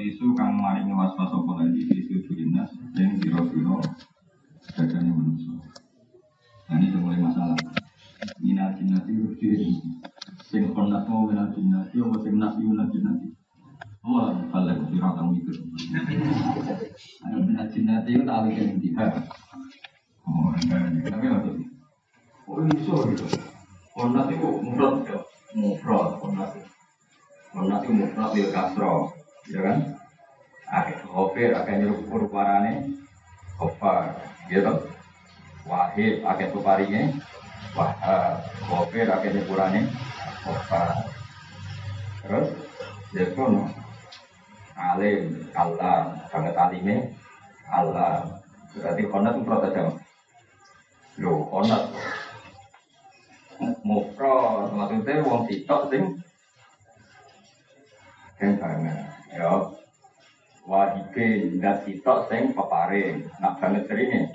Isu kang maringi was-was apa lagi isu julinas yang biro-biro dadanya manusia. Nah ini mulai masalah. Minat jinnati rufiri. Sing pernah mau minat jinnati apa sing nabi minat jinnati. Oh, balik biro kamu mikir. Ayo minat jinnati itu tak alih yang Oh, tapi apa sih? Oh, iso gitu. Konat itu mufrad ya, mufrad konat. Konat itu mufrad bil kasro, ya kan? Akhir khofir, akhir nyuruh warane, khofar, gitu. Wahid, akhir tuparinya, wahab. Khofir, akhir nyepurane, khofar. Terus, ya kono. Alim, Allah, banget alimnya, Allah. Berarti konat itu mufrad aja. Loh, konat mufrad maksudnya wong sitok sing sing banget ya. Wajibin dan sitok sing peparing nak banget serine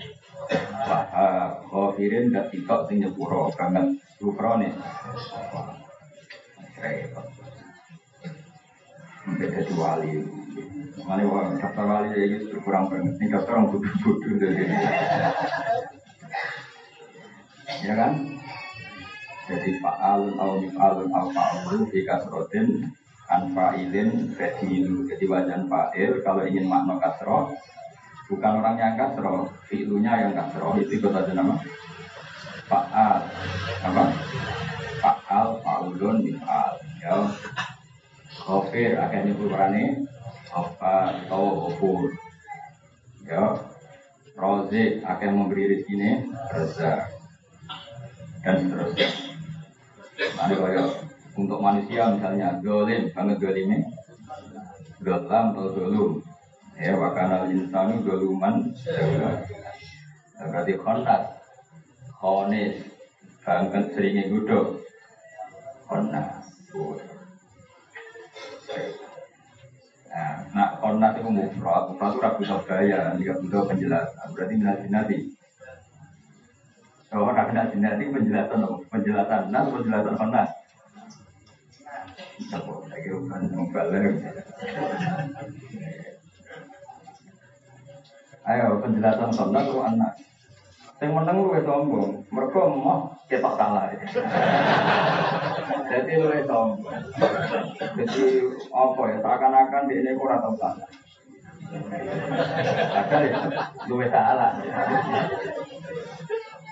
wah khafirin dan sitok sing nyepuro. Banget sufrone. Repot. Beda di Mana orang daftar wali ya itu kurang banget. Ini daftar orang bodoh-bodoh dari Ya. Kan? jadi fa'alun au mif'alun au fa'alun fi kasrotin an fa'ilin fadilu jadi wajan fa'il. Kalau ingin makna kasro bukan orang yang kasro fi'lunya yang kasro itu ikut aja nama. Fa'al apa? Fa'al fa'ulun mif'al ya. Khofir akhirnya ukurannya. Apa atau ofur ya. Rozik akan memberi rezeki rezeki dan seterusnya. Ada kayak untuk manusia misalnya dolim banget dolimnya dolam atau dolum. Ya wakana insanu doluman. Nah, berarti kontak khonis. Banget seringnya gudo kontak Nah, nah kontak itu mufrad, mufrad itu ragu gaya, tidak butuh penjelasan. Berarti nanti nanti. Nak kena itu penjelasan Penjelasan. Nas, penjelasan konas. Ayo penjelasan konas itu anak. Yang menang lu sombong, mereka mau kita salah. Jadi lu sombong. Jadi apa ya? Seakan-akan di ini kurang tahu salah. Akan ya, lu salah.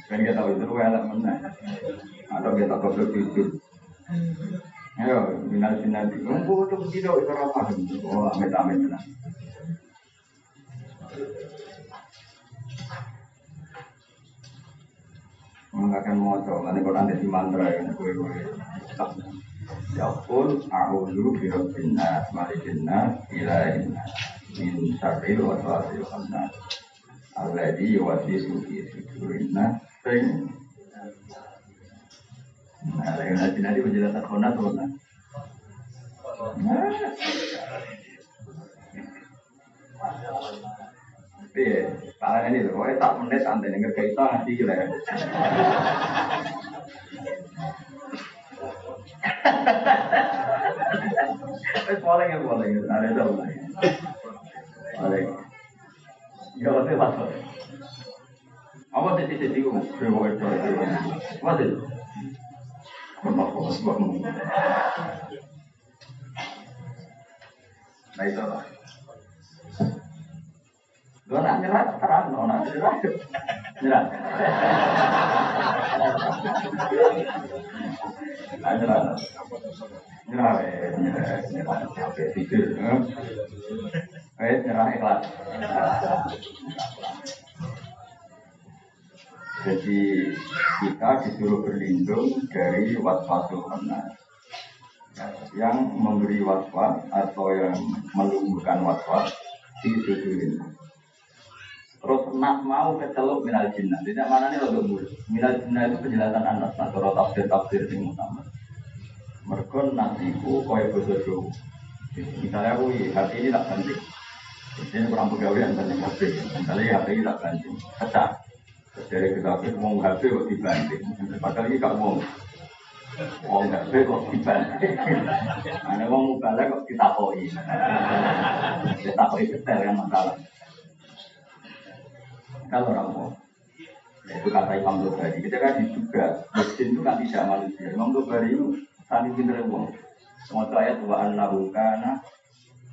Kan kita tahu itu elak mana. Atau kita goblok jujur. Ayo, minal sinati. Ngumpul itu tidak itu apa? Oh, amit amit lah. Mengakan moco, nanti kau nanti di mantra ya, gue gue. Ya pun, aku dulu birobbin nas, malikin nas, ilahin min syarril waswasil khannas. Alladhi sing Nah, nanti nanti penjelasan konat konat. Iya, kalian ini loh, tak menit santai nih kita nanti gila ya. Eh, boleh ya boleh, ada ada boleh. Boleh. Ya, boleh masuk. Apa um, dewa itu Apa sih? Nah itu lah. Gue nak nyerah terang, no nak nyerah, nyerah. Nah nyerah, nyerah, nyerah, nyerah, sampai tidur. Eh nyerah ikhlas. Jadi kita disuruh berlindung dari waswasul khannas. Ya, yang memberi waswas atau yang menumbuhkan waswas di sujurin. Terus nak mau keceluk minal jinnah. Tidak mana nih untuk murid. Minal jinnah itu penjelasan anak. Nah, kalau tafsir tafsir yang utama. Mereka nasiku kaya bahasa Jawa. Misalnya aku hati ini tak penting. Ini kurang pegawai penting HP. Misalnya HP ini tak penting. Pecah. Dari kita mau HP kok dibanting. Padahal ini gak mau. Wong HP kok dibanting. Ada wong mubalek kok ditakoi. Ditakoi detail yang masalah. Kalau orang mau. Ya, itu kata Imam Bukhari. Kita kan juga mesin itu kan tidak manusia. Imam Bukhari itu saling pintar uang. Semua ayat wa annahu kana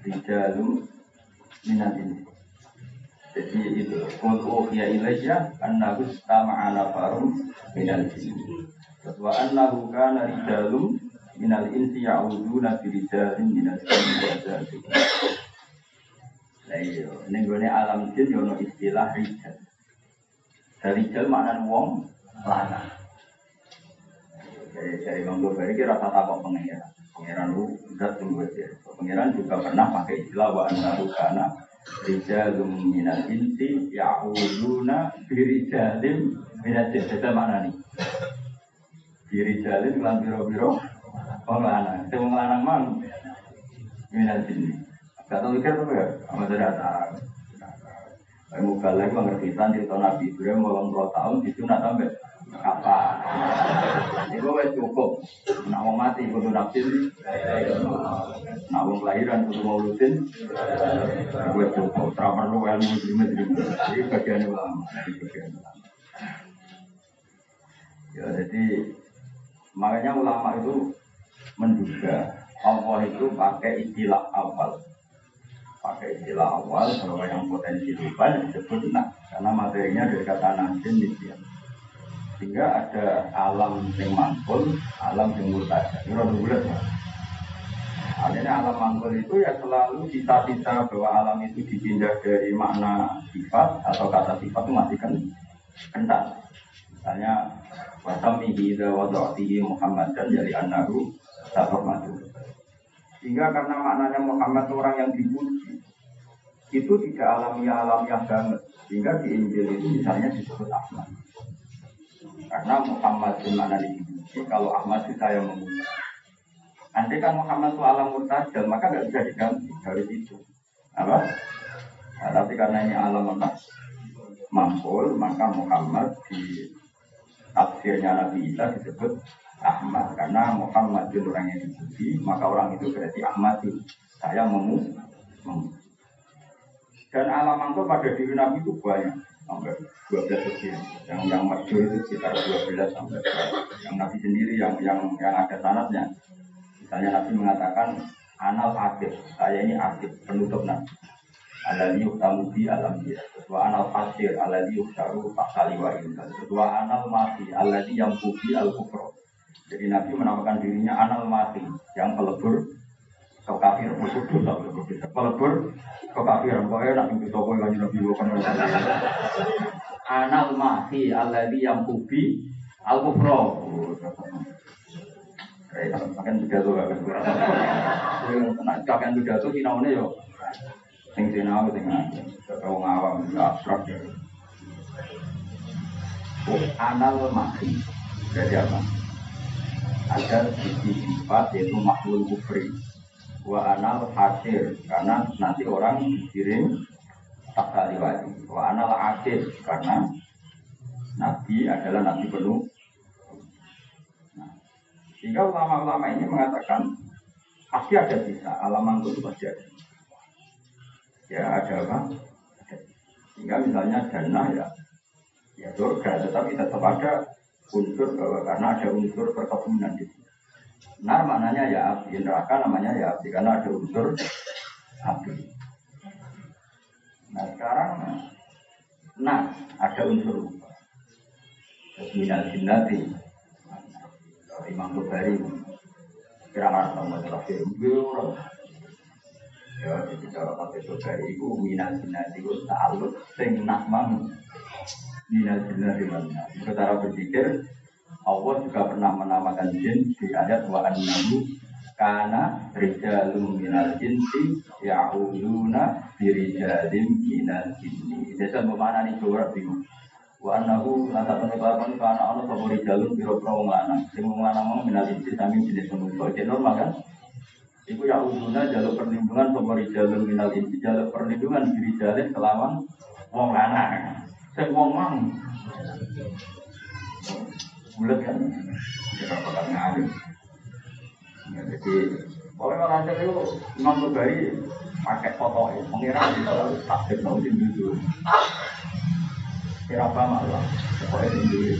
rijalum minat ini. Jadi itu qul uhiya ilayya annahu istama'ana farum minal jinni. Wa annahu kana rijalum minal insi ya'uduna bi rijalin minal jinni wa. Lah iya, ning gone alam jin yo ono istilah rijal. Dari rijal maknane wong lanang. Dari dari Imam Ghazali kira rasa takut pengiran. Pengiran itu zat ya. Pengiran juga pernah pakai istilah wa annahu kana rijalum minal insi ya'uduna birijalim minal jin. Itu mana nih? Birijalin kelan biro-biro wong lanang. Itu wong lanang mang minal jin. Gak tau mikir tuh ya? Sama tidak tahu. Kayak muka lagi pengertian cerita Nabi Ibrahim mau puluh tahun disunat sampai kapan? Itu wes cukup. Nak mau mati kudu nafsin, nak mau kelahiran kudu mau lutin, wes cukup. Tidak perlu ilmu ilmu ilmu. Ini bagian ulama. Ini bagian ulama. Ya jadi makanya ulama itu menduga Allah itu pakai istilah awal pakai istilah awal kalau yang potensi lupa disebut nak karena materinya dari kata nasin dia sehingga ada alam yang mangkul alam yang murtaja ini rada bulat ya Artinya alam mangkul itu ya selalu cita-cita bahwa alam itu dipindah dari makna sifat atau kata sifat itu masih kan kental. Misalnya wasamihi idza wada'tihi Muhammad dan jadi annahu tahormatu. Sehingga karena maknanya Muhammad orang yang dipuji, itu tidak alamiah-alamiah banget. Sehingga di Injil itu misalnya disebut Ahmad. Karena Muhammad itu mana dipuji, kalau Ahmad itu saya memuji. Andai kan Muhammad itu alam murtajal, maka nggak bisa diganti dari itu. Apa? Nah, tapi karena ini alam mangkul, maka Muhammad di tafsirnya Nabi Isa disebut Ahmad karena Muhammad itu orang yang dipuji maka orang itu berarti Ahmad itu saya memu, memu. dan alam mangkul pada diri Nabi itu banyak sampai 12 lebih yang yang masyhur itu sekitar 12 sampai yang Nabi sendiri yang yang yang ada sanatnya. Misalnya Nabi mengatakan anal akib saya ini akib penutup Nabi. Alladhi yuhtamu bi alam dia sesuai anal fasir yuhtaru pasali wa insan sesuai anal mati alladhi yang kubi al kufro jadi Nabi menamakan dirinya anal mati yang pelebur kekafir musuh dosa pelebur kekafir pokoknya nak itu toko yang Nabi bukan anal mati alladhi yang kubi al kufro makan pidato gak kan? Nak kakek pidato sih namanya yo sing sinau sing wong awam abstrak ya. Anal mati. Jadi apa? Ada sisi sifat yaitu makhluk kufri. Wa anal hasil karena nanti orang dikirim tak kali lagi. Wa anal akhir karena Nabi adalah Nabi penuh. Nah, sehingga ulama-ulama ini mengatakan pasti ada sisa alam itu pasti ada ya ada apa? Sehingga misalnya dana ya ya surga, tetapi tetap ada unsur bahwa karena ada unsur perkebunan di situ. Nar maknanya ya api, neraka namanya ya api karena ada unsur api. Nah sekarang nah ada unsur lupa. Minal jinnati Imam Bukhari kira-kira sama terakhir Ya, jadi cara pakai surga itu minal jinnah itu ta'aluk sing nakmang minal jinnah di mana. Cara berpikir Allah juga pernah menamakan jin di ayat wa annahu Karena rijalum minal jinsi ya'uduna birijalim minal jinsi. Jadi bagaimana nih coba bingung. Wa annahu temen kelakuan kana ana sapa rijalun pira-pira wong lanang. Sing wong lanang mau minal jinsi sami jenis manusia. Jadi normal kan? Iku ya'uduna jaluk perlindungan sapa rijalun minal jinsi jaluk perlindungan birijalin kelawan wong lanang. Sing wong mang. Bulat kan? Kita bakal ngalim. Ya, jadi pokoknya orang hasil itu Imam Bukhari pakai foto ya, mengira bisa takdir mau di dulu. Kira apa malah, pokoknya di.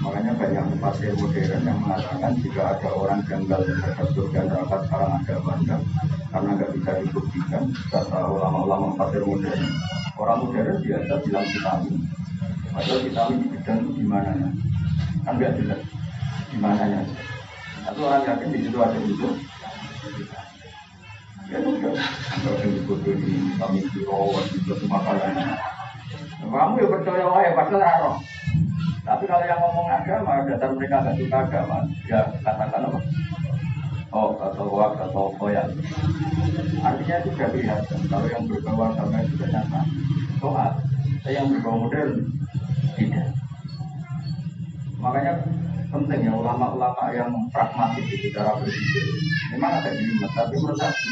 Makanya banyak tafsir modern yang mengatakan jika ada orang janggal terhadap surga neraka sekarang ada bandar karena nggak bisa dibuktikan. Kata ulama-ulama tafsir modern, orang modern biasa bilang vitamin. Padahal vitamin di bidang gimana ya? Kan nggak jelas gimana nya. Atau orang yakin di situ ada unsur. Ya sudah, kalau yang disebut di kami biro, itu semua kalian. Kamu ya percaya wae, padahal raro. Tapi kalau yang ngomong agama, dasar mereka nggak suka agama, ya katakan apa? Oh, atau wak, atau koyak. Artinya itu sudah kelihatan. Kalau yang berbau agama itu sudah nyata. Soal, yang berbau modern, tidak. Makanya penting ya ulama-ulama yang pragmatis di cara berpikir. Memang ada jelimet, tapi menurut aku.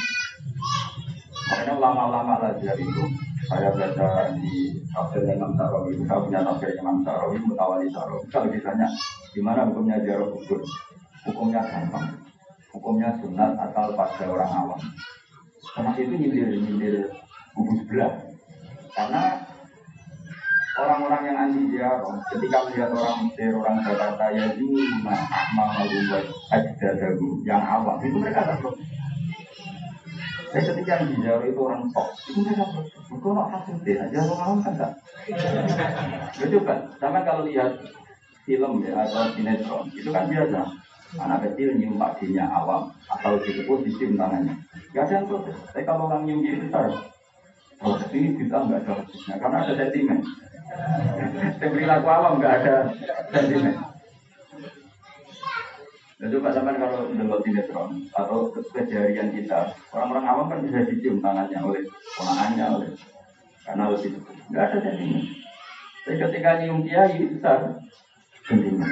Makanya ulama-ulama Lazhar itu saya baca di tafsir Imam Sarawi, saya punya tafsir Imam Sarawi, Mutawali Sarawi. Kalau ditanya, gimana hukumnya ziarah kubur? Hukumnya gampang. Hukumnya sunat atau pada orang awam. Karena itu nyindir-nyindir kubur sebelah. Karena orang-orang yang anti ziarah, ketika melihat orang Mesir, orang Jakarta, ya Zuma, Ahmad, Al-Ubay, Ajdadahu, yang awam, itu mereka tak protes. Saya ketika yang diziarah itu orang top, itu mereka protes. Kok nggak hasil deh, aja orang awam kan enggak. Ya coba, sama kalau lihat film ya atau sinetron, itu kan biasa. Anak kecil nyium pakdinya awam, atau disebut dicium tangannya. Gak ada yang protes. Tapi kalau orang nyium besar, protes ini kita nggak ada prosesnya, karena ada sentimen. Yang perilaku awam nggak ada sentimen. Dan coba zaman kalau dengar sinetron atau kejadian kita, orang-orang awam kan bisa dicium tangannya oleh ponakannya, oleh karena lebih nggak ada sentimen. Tapi ketika nyium kiai besar, sentimen.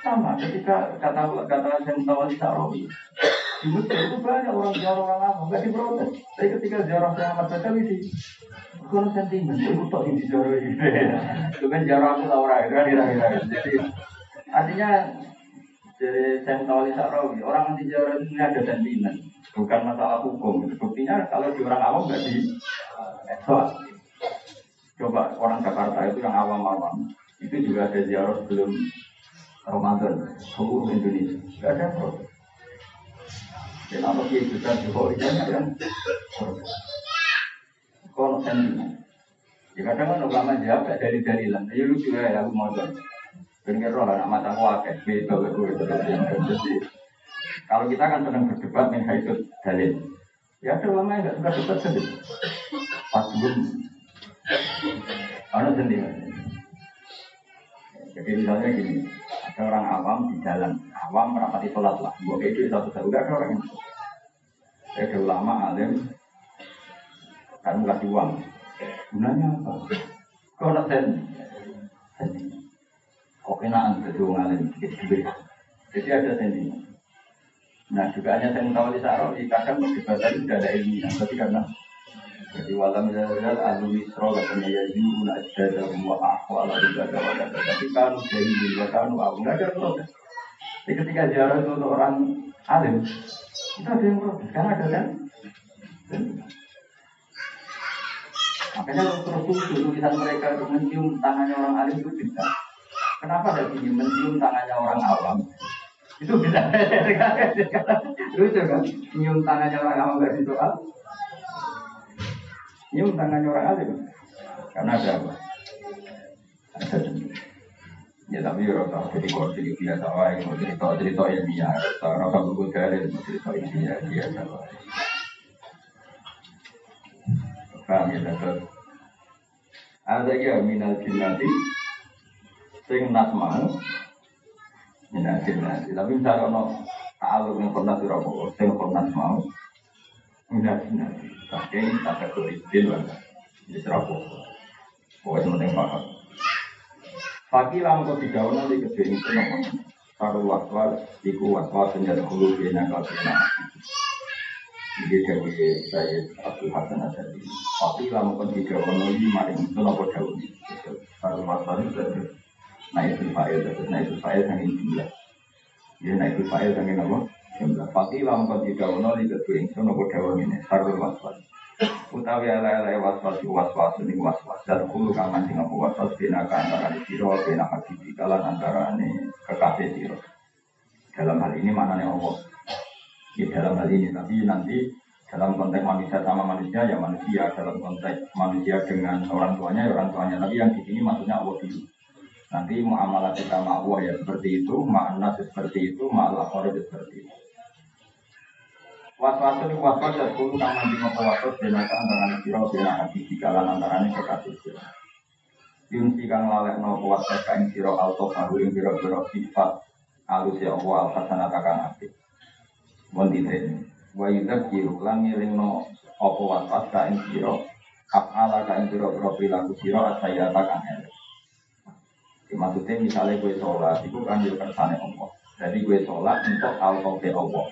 Sama ketika kata kata yang di Sarawi, di Mesir itu banyak orang ziarah orang awam nggak diprotes. Tapi ketika ziarah saya Ahmad Badawi di Bukan sentimen, itu tak ini ziarah ini. Itu kan ziarah aku tahu raya, kan kira-kira. Jadi artinya dari saya tahu di Sarawi, orang anti ziarah ini ada sentimen, bukan masalah hukum. Buktinya kalau di orang awam nggak di soal. Coba orang Jakarta itu yang awam-awam, itu juga ada ziarah sebelum Ramadan, seluruh Indonesia. Gak ada protes. Dan apa dia juga yang. Kalau. Ya kadang kan ulama jawab dari dalilan. Ya lucu ya aku mau kalau kita kan sedang berdebat nih itu dalil. Ya ada ulama yang nggak suka debat sendiri. Pas belum, sendiri. Jadi misalnya gini, orang awam di jalan, awam merapati sholat lah. Buat itu satu satu ada orang yang ada ulama alim, kan kasih uang. Gunanya apa? Kau nak sen? Kok kenaan jadi orang alim? Jadi ada sentimen. Nah juga hanya saya Saro, di kadang perdebatan sudah ada ilmiah, tapi karena jadi walam jadal ahlu misro katanya ya yuna jadal wa ahwa la jadal wa jadal tapi kan dari wa kan wa nggak ada protes. Jadi ketika ziarah itu untuk orang alim itu ada yang protes karena ada kan. Makanya terus tulis tulisan mereka untuk mencium tangannya orang alim itu bisa. Kenapa ada ini mencium tangannya orang awam? Itu bisa. Lucu kan? Nyium tangannya orang awam gak disoal. Nyium tangannya orang alim. Karena ada apa? Ada demi. Ya tapi ya rasa jadi kok jadi biasa wae mau cerita cerita ya dia rasa buku dari cerita ini ya biasa wae. Paham ya. Ada ya minal jinnati sing nas mau Minajin nanti. Tapi misalnya ono ta'aluk yang pernah dirapopo, yang pernah mau. Minajin nanti. Tapi kategori din lah. Jadi serapopo. Pokoknya penting paham. Pagi lama kau tiga nanti kedua itu nopo. Taruh waswas, iku waswas senjata hulu bina kau bina. Jadi dari saya Abdul Hasan Asadi. Pagi lama kau tiga nanti mari itu nopo jauh. Taruh waswas itu naikul fa'il terus naikul fa'il saking jumlah ya naikul fa'il saking apa jumlah fakih lam kau tidak ono di kedua ingsun apa dawa ini sarul waswas. Utawi ala ala waswas waswas ini waswas. Dan kulu kaman sing apa waswas bina antara siro bina habibi kalan antara ini kekasih siro. Dalam hal ini maknanya Allah. Di dalam hal ini. Tapi nanti dalam konteks manusia sama manusia ya manusia. Dalam konteks manusia dengan orang tuanya ya orang tuanya. Tapi yang di sini maksudnya Allah dulu. Nanti muamalah kita sama Allah ya seperti itu, makna seperti itu, malah seperti itu. Was-was ini was-was dan kulu kang nanti ngopo was-was benaka antara siro bena hati di kalan antara ini kekasih siro. Yunsi kang lalek nopo was-was kain siro alto bahu yang biro-biro sifat alus ya Allah al-hasanata kang api. Wanti ini. Wa yudak kiru lang ngiring no opo was-was kain siro af'ala kain biro-biro perilaku siro asayata kang elek. Maksudnya misalnya gue sholat, itu kan juga kersane. Jadi gue sholat untuk al-qawfi Allah.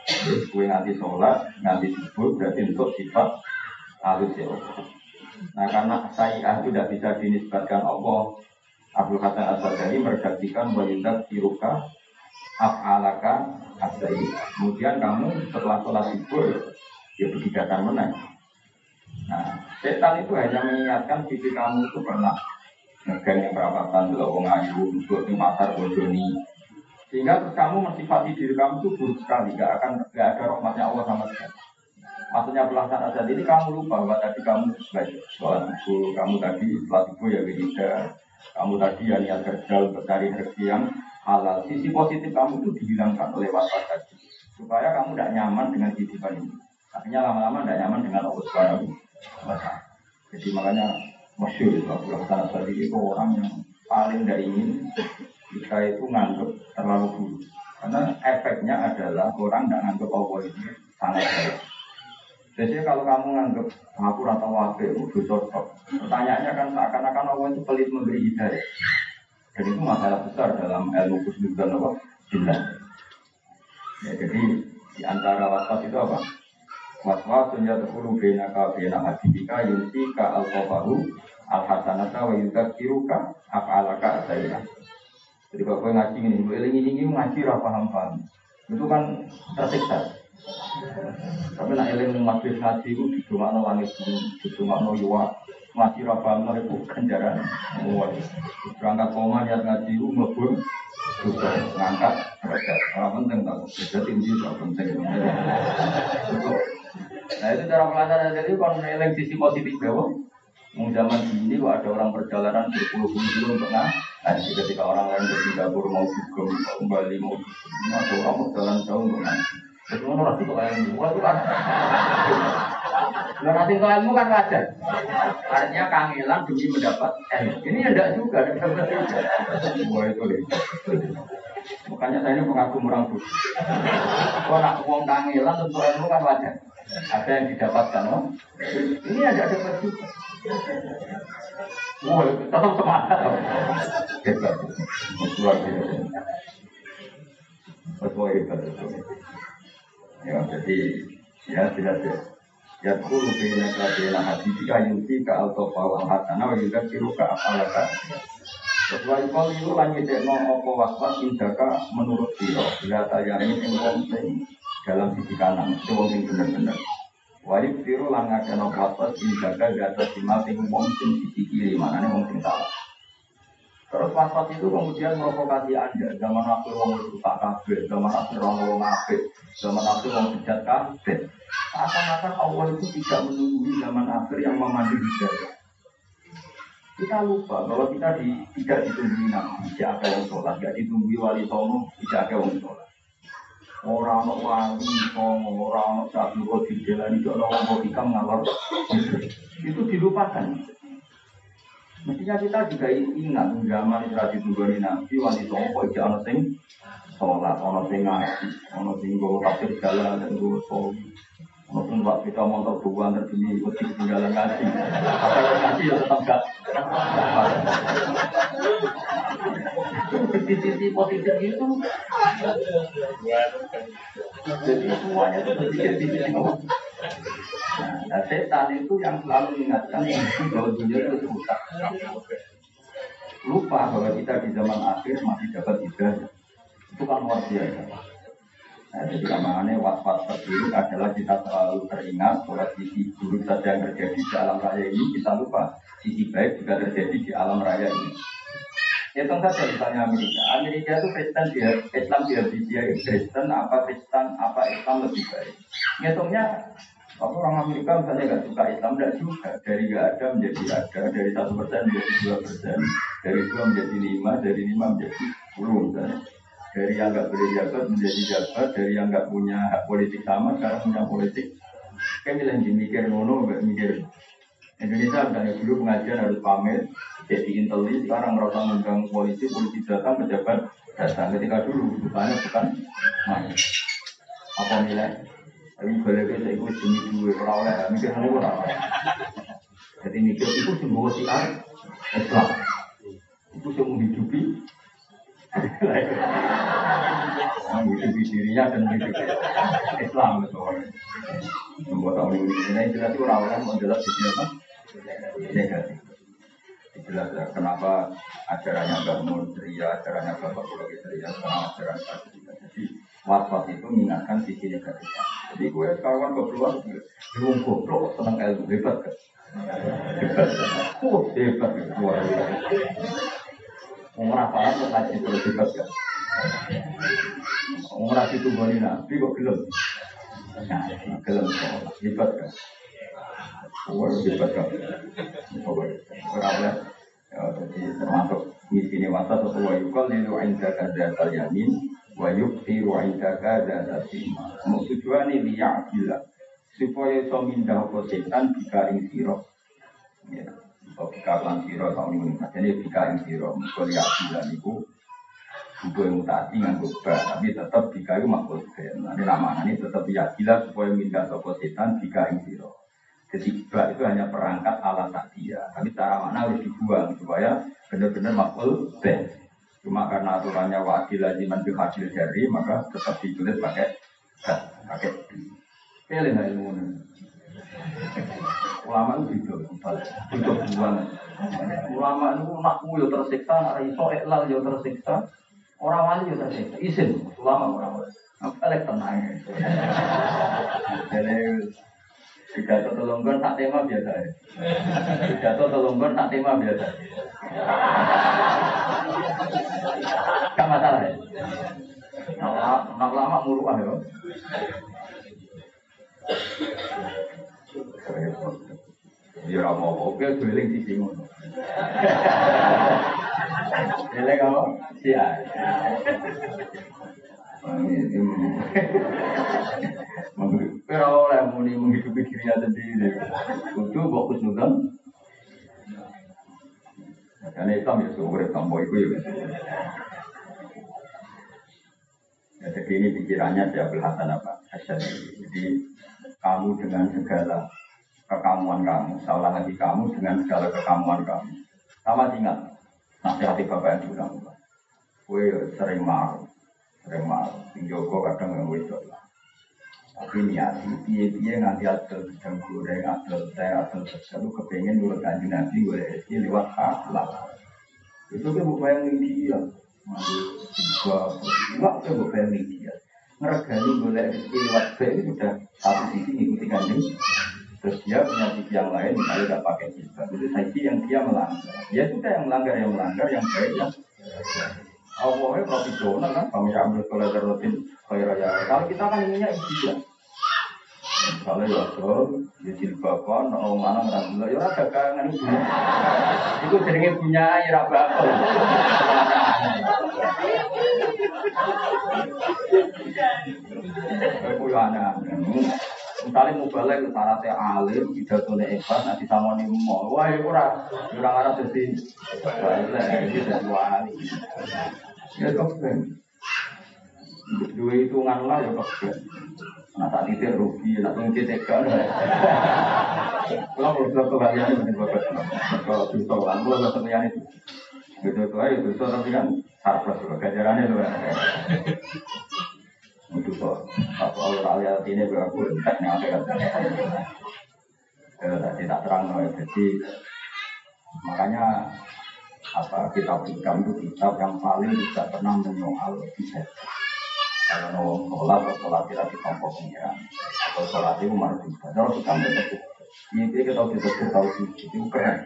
Gue nganti sholat, nganti subuh, berarti untuk sifat halus ya Allah. Nah karena saya itu tidak bisa dinisbatkan Allah, Abdul Hasan Asal-Jari mergantikan walidat siruka af'alaka asai. Kemudian kamu setelah sholat subuh, ya begitu datang menang. Nah, setan itu hanya mengingatkan sisi kamu itu pernah ngegang yang perapatan dulu wong ayu untuk di pasar bojoni sehingga terus kamu mensifati diri kamu itu buruk sekali. Gak akan gak ada rahmatnya Allah sama sekali. Maksudnya pelaksanaan saat ini kamu lupa bahwa tadi kamu baik sholat subuh kamu tadi sholat subuh ya wirida kamu tadi ya niat kerja untuk cari rezeki yang halal. Sisi positif kamu itu dihilangkan oleh waswas tadi. Supaya kamu tidak nyaman dengan kehidupan ini. Artinya lama-lama tidak nyaman dengan Allah Subhanahu jadi makanya masyur itu Abu Hasan Asadi itu orang yang paling tidak ingin kita itu nganggap terlalu buruk karena efeknya adalah orang tidak nganggap Allah itu sangat baik Biasanya kalau kamu nganggap aku atau wakil, itu cocok. Pertanyaannya kan seakan-akan Allah itu pelit memberi hidayah. Dan itu masalah besar dalam ilmu khusus dan apa? Jelas. Ya, jadi di antara waswas itu apa? Waswas sunya terkulu bina ka bina hadibika yunsi ka al-qabahu al-hasanata wa yudakiruka af'alaka asayya. Jadi kalau gue ngaji ini, gue ini ini ngaji apa paham paham. Itu kan tersiksa. Tapi nak eling majlis ngaji itu di rumah no langit, di rumah no yuwa, ngaji apa paham itu ganjaran. Berangkat koma niat ngaji itu ngebur, juga ngangkat derajat. Orang penting tau, beda tinggi tak penting. Nah itu cara pelajaran jadi kalau eling sisi positif bawah, Mau zaman ini ada orang perjalanan berpuluh-puluh kilo untuk nah, ketika orang lain dari dapur mau juga kembali mau ada orang mau jalan jauh untuk nah. Itu orang itu kok yang buat itu kan. Nah, nanti ilmu kan wajar. Artinya kangelan demi mendapat eh ini ya enggak juga, enggak juga. Wah itu deh. Makanya saya ini pengagum orang tuh. Kalau nak uang kangelan tentu ilmu kan wajar. Ada yang didapatkan, oh. Ini ada dapat juga. Wah, tetap semangat. Hebat. Luar biasa. Betul hebat betul. Ya, jadi ya tidak ada. Ya kulu bina kabila hati jika yunti ke alto pawal hatana wa yuda kiru ke apalaka. Sesuai kau itu lanjut no opo waswas indaka menurut siro. Bila tayani yang dalam sisi kanan, itu yang benar-benar. Wajib siru lan ngakeno waswas injaga gata simal sing wong sing kiri mana nih wong salah. Terus waswas itu kemudian provokasi anda zaman akhir wong rusak kabeh, zaman akhir wong wong apik, zaman akhir wong bejat kabeh. Akan-akan Allah itu tidak menunggu zaman akhir yang memandu hidayah. Kita lupa bahwa kita di, tidak ditunggu nabi, tidak ada yang sholat, tidak ditunggu wali songo, tidak ada yang sholat. Orang no wali, orang no satu roti jalan itu orang mau hikam ngalor. Itu dilupakan. Mestinya kita juga ingat zaman tradisi tunggoni nabi songo kok iki sing sholat, ana sing ngaji, ana sing nggo tafsir jalan dan nggo sholat. Walaupun Pak kita motor buang terjadi ikut tinggalan ngaji. Yang ngaji ya tetap gak. Positif itu. Jadi semuanya itu berpikir di sisi Nah, setan itu yang selalu mengingatkan bahwa dunia itu rusak. Lupa bahwa kita di zaman akhir masih dapat hidayah. Itu kan luar biasa. Nah, jadi amangannya was-was terburuk adalah kita selalu teringat bahwa sisi buruk saja yang terjadi di alam raya ini kita lupa sisi baik juga terjadi di alam raya ini. Ya tentu saja misalnya Amerika. Amerika itu Kristen dia Islam dia dia Kristen apa Kristen apa Islam lebih baik. Ngitungnya apa orang Amerika misalnya nggak suka Islam tidak juga dari nggak ada menjadi ada dari satu persen menjadi dua persen dari dua menjadi lima dari lima menjadi sepuluh misalnya dari yang nggak boleh jabat menjadi jabat, dari yang nggak punya hak politik sama sekarang punya politik. Kayak bilang mikir nggak mikir. Indonesia misalnya dulu pengajian harus pamit, jadi inteli, sekarang merasa mengganggu polisi, polisi datang, pejabat datang. Ketika dulu, bukannya bukan main. Apa nilai? Tapi boleh saya ikut demi dua, orang oleh, mikir ngono orang Jadi mikir itu sebuah siar Islam. Itu semua menghidupi menghidupi dirinya dan menghidupi Islam soalnya. Membuat tahun ini jelas itu orang-orang mau jelas di sini apa? Negatif. Jelas ya, kenapa ajarannya bangun ceria, ajarannya bapak pulau ceria, karena ajaran satu juga. Jadi was-was itu mengingatkan sisi negatifnya. Jadi gue kawan keluar, gue goblok senang ilmu hebat kan? Hebat, hebat, luar biasa. Umrah paham kok ngaji terus hebat kan. Umrah itu bani nabi kok gelem. Nah, gelem kok hebat kan. Wah hebat kan. Ora oleh ya jadi termasuk misi wasa atau wa yukal lilu indaka dzatal yamin wa yuktiru indaka dzatal sima. Mau tujuane liya'dila supaya iso mindah apa setan bika ing sira. Ya. atau lan siro tahun ini jadi bika yang siro bilang itu buku yang mutasi nganggo ba tapi tetap bika itu makhluk nanti nama ini tetap yakilah supaya minta sopo setan bika yang siro jadi ba itu hanya perangkat ala dia tapi cara mana harus dibuang supaya benar-benar makhluk ben cuma karena aturannya wakil lagi mantu hasil jari maka tetap ditulis pakai pakai pilih ilmu Ulama itu itu, itu buang. Ulama itu nakmu yo tersiksa, iso iklal yo tersiksa. Orang wali yo tersiksa. Isin, ulama orang wali. Apa tenang. Jadi pidato telunggon tak tema biasa ya. Pidato telunggon tak tema biasa. Gak masalah ya. Nak lama muruah ya. Ya ora mau oke guling di sini. Elek apa? Sia. Pero oleh muni menghidupi dirinya sendiri. Kudu kok kusnudan. Karena Islam ya seumur tanpa itu ya. Ya, jadi ini pikirannya Syabul Hasan apa? Asyadi. Jadi kamu dengan segala kekamuan kamu, salah hati kamu dengan segala kekamuan kamu. Sama ingat nasihati bapak yang bilang, gue sering marah, marah. Sing Joko kadang nggak wedok. Tapi niati, piye-piye nganti adol sedang goreng, adol teh, adol sesuatu kepengen nurut kanji nabi, gue rezeki lewat halal. Itu kan bukan yang dia, masih juga, enggak kan bukan yang dia ngeregani boleh rezeki lewat B itu sudah satu sisi ngikuti kanjeng terus dia punya sisi yang lain misalnya tidak pakai jilbab itu sisi yang dia melanggar ya sudah yang melanggar yang melanggar yang baik yang Allahnya profesional kan kami ambil kalau rutin khairaya kalau kita kan inginnya ya misalnya ya so ya jilbaban orang mana ngerasa ya ada kangen itu. Itu seringnya punya ya bakal Aku ya anak Misalnya mau balik ke syaratnya alim, tidak tuh hebat, nanti sama nih mau, wah itu ora, orang arah jadi, balik jadi wali. Ya keben. Dua hitungan lah ya keben. Nah tak titik rugi, nak tunggu titik kan. Kalau belum kebahagiaan itu bagus. Kalau dosa kan, belum belum kebahagiaan itu. Gitu tuh aja dosa tapi kan harus gajarannya tuh. Untuk kok apa Allah lihat ini berapa teknik tadi tak terang jadi makanya apa kitab hikam itu kitab yang paling tidak pernah menyoal bisa kalau mau sholat atau sholat tidak ditompo pengiran. Atau sholat itu marah juga kalau kita itu ini kita kita tahu itu keren.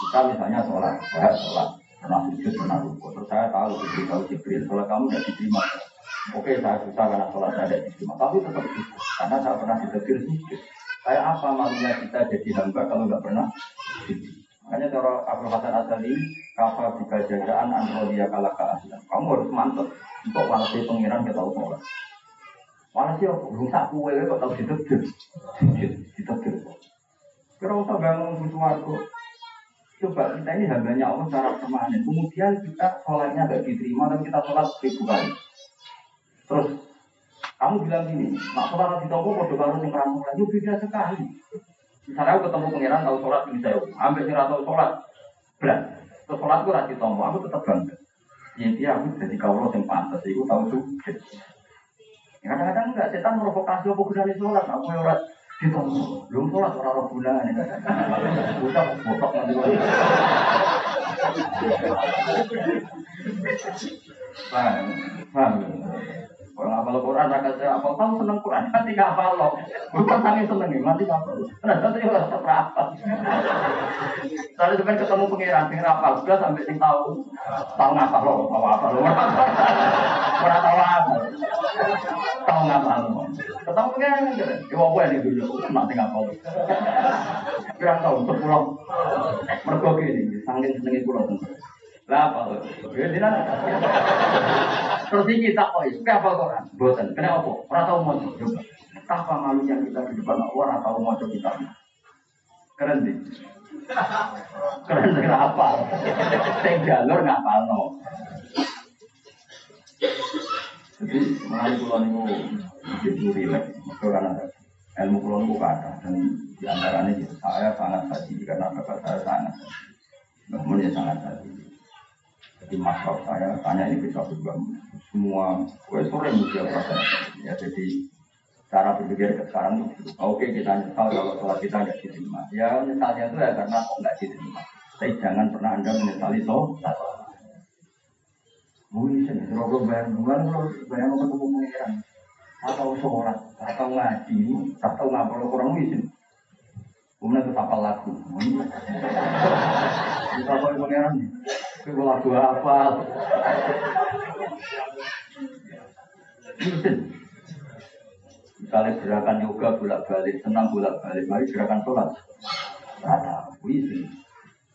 Kita misalnya sholat saya sholat. Pernah sujud pernah rukuk terus saya tahu tahu jibril sholat kamu tidak diterima. Oke saya susah karena sholat saya tidak diterima. Tapi tetap susah karena saya pernah ditegur sujud kayak apa malunya kita jadi hamba kalau nggak pernah Makanya cara Abdul Hasan Asali, kafa jika jagaan androdia kala keasilan. Kamu harus mantap untuk walasi pengiran kita tahu sholat. Walasi apa? Rusak kue kok tahu ditegur. Ditegur. Kira usah bangun butuh warga. Coba kita ini hambanya Allah secara permanen. Kemudian kita sholatnya gak diterima, tapi kita sholat seribu kali. Terus kamu bilang gini, nak sholat di toko kode baru yang ramu lagi beda sekali. Misalnya aku ketemu pangeran tahu sholat ini saya, ambil sih tahu sholat, berat. Terus sholat gue rasi tombo, aku tetap bangga. Ya dia aku jadi kaulah yang pantas, aku tahu juga. Kadang-kadang enggak, setan provokasi apa gunanya sholat, aku orang tombo, belum sholat orang orang gunanya. Udah botok nanti. Paham, paham. Kalau ngapal Quran, rakyat saya apa tahu seneng Quran, nanti ngapal lo. Bukan sange seneng nih, nanti ngapal. Nah, nanti tetap rapal. Soalnya sebenarnya ketemu pengiran, pengiran rapal, sudah sampai sing tahu, tahu ngapal lo, tahu apa lo, pernah tahu apa, tahu ngapal lo. Ketemu pengiran, ya apa yang dulu, nanti ngapal lo. Pirang tahun, sepuluh, mergo gini, saking senengi pulau lah apa? Ya tidak. Terus ini tak koi, apa Quran? Boten. Kenapa? Orang tahu mau coba. Apa malunya kita di depan orang tahu mau coba kita? Keren sih. Keren sih apa? Saya jalur nggak palno. Jadi mengenai pulau ini jadi rileks, karena ilmu pulau ini kata dan di antaranya saya sangat hati karena bapak saya sangat, namun ya sangat. Jadi masalah saya tanya ini bisa juga. Semua gue sore mulia proses ya jadi cara berpikir sekarang itu oke kita nyesal kalau sholat kita nggak diterima? Ya nyesalnya itu ya karena kok nggak diterima? Tapi jangan pernah anda menyesali sholat. Mungkin sih, kalau bayang bulan, kalau bayang ketemu pengiran, atau sholat, atau ngaji, atau ngapal kurang mungkin. Kemudian tapal lagu. Kita apa pengiran? Itu lagu apa? Misalnya gerakan yoga bolak balik, senang bolak balik, mari gerakan sholat. Ada, wisi.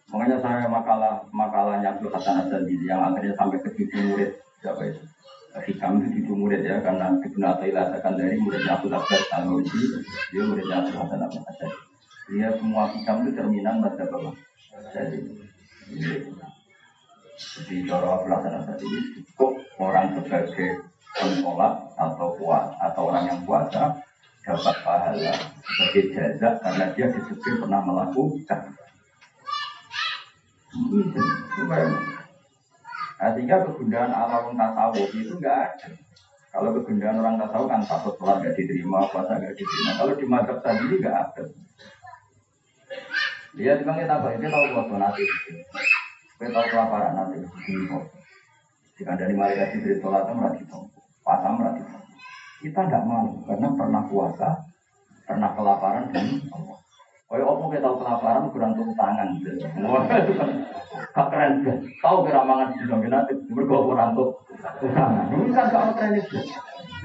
Makanya saya makalah makalahnya Abdul Hasan Azali yang akhirnya sampai ke cucu murid siapa itu? Hikam itu cucu murid ya karena Ibnu Athaillah akan dari muridnya Abdul Abbas al dia muridnya Abdul Hasan Azali. Dia semua hikam itu cerminan pada bawah. Jadi, jadi cara pelaksanaan tadi cukup orang sebagai penolak atau kuat atau orang yang puasa dapat pahala sebagai jaza karena dia disebut pernah melakukan. Nah, kegundahan alam tasawuf itu enggak ada. Kalau kegundahan orang tasawuf kan takut sholat nggak diterima, puasa nggak diterima. Kalau di madhab tadi ini nggak ada. Dia juga kita tahu, dia tahu waktu nanti. Kita kelaparan nanti di Jika dari malaikat Jibril sholat itu merati pasang merati Kita tidak mau karena pernah puasa, pernah kelaparan dan Allah. Ya, apa kita tahu kelaparan kurang tepuk tangan. Gak keren kan. Tahu kira mangan nanti bergabung kurang tepuk tangan. Ini kan gak keren itu.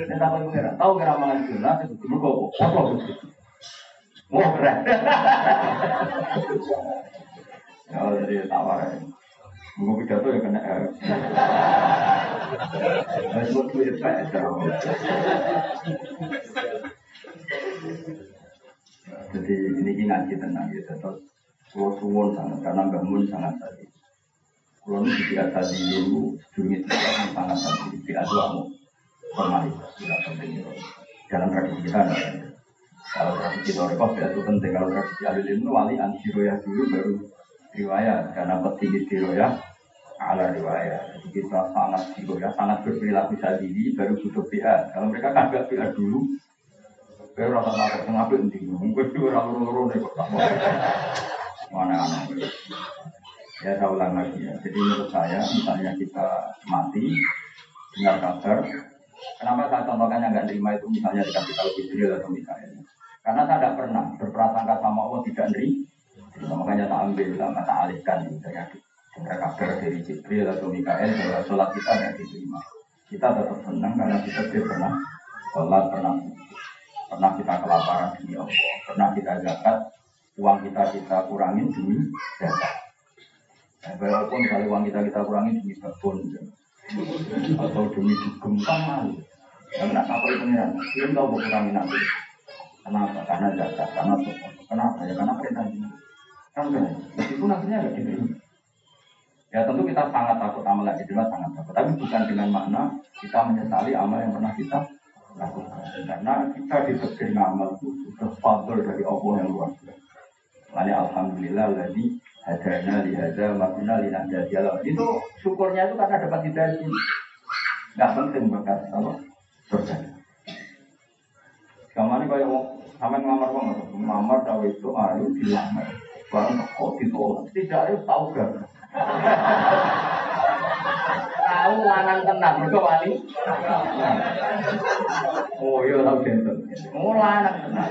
Dan tahu kira, tahu kira mangan nanti bergabung. Apa itu? Wah keren. Ya, jadi tawaran. Mau pidato ya kena R. Harus buat duit Jadi ini ngaji tenang gitu. Terus suwon sangat karena Mbak Mun sangat tadi. Kalau ini biasa di dulu sedungit itu sangat tadi di adu formalitas tidak penting itu. Dalam tradisi kita ada. Kalau tradisi Torikoh itu penting. Kalau tradisi Alul Ilmu wali antiroya dulu baru riwayat karena petinggi ya ala riwayat. Jadi kita sangat ya sangat berperilaku sadili baru butuh PA. Kalau mereka kagak PA dulu, Kayak rasa takut apa nanti, mungkin itu orang loro nih kok Mana anak? Ya saya ulang lagi ya. Jadi menurut saya, misalnya kita mati, dengar kabar, kenapa saya contohkan yang nggak terima itu misalnya dikasih tahu Jibril atau misalnya? Karena saya tidak pernah berprasangka sama Allah tidak nerima. Makanya tak ambil, tak alihkan. Misalnya dengar kabar dari Jibril atau Mikael bahwa sholat kita tidak diterima. Kita tetap senang karena kita pernah sholat, pernah pernah kita kelaparan demi Allah, pernah kita zakat, uang kita kita kurangin demi zakat. Nah, walaupun kalau uang kita kita kurangin demi kebun atau demi dugem kan malu. Karena apa itu pengiran? Belum tahu berkurangin nanti. Kenapa? Karena zakat, karena Kenapa? Ya karena perintah ini. Kan? Meskipun akhirnya agak diterima. Ya tentu kita sangat takut amal yang diterima, sangat takut. Tapi bukan dengan makna kita menyesali amal yang pernah kita lakukan. Karena kita diberi amal itu sudah fadl dari Allah yang luar biasa. Lalu Alhamdulillah lagi hadana lihada makna linahda Itu syukurnya itu karena dapat hidayah ini. Gak penting berkat apa? Kamar ini kayak sama ngamar banget. Ngamar tahu itu ayo dilamar. Barang kok ditolak. Tidak ada tahu gak? Tahu lanang tenang, mereka wali. Oh iya tahu genteng. Oh lanang tenang.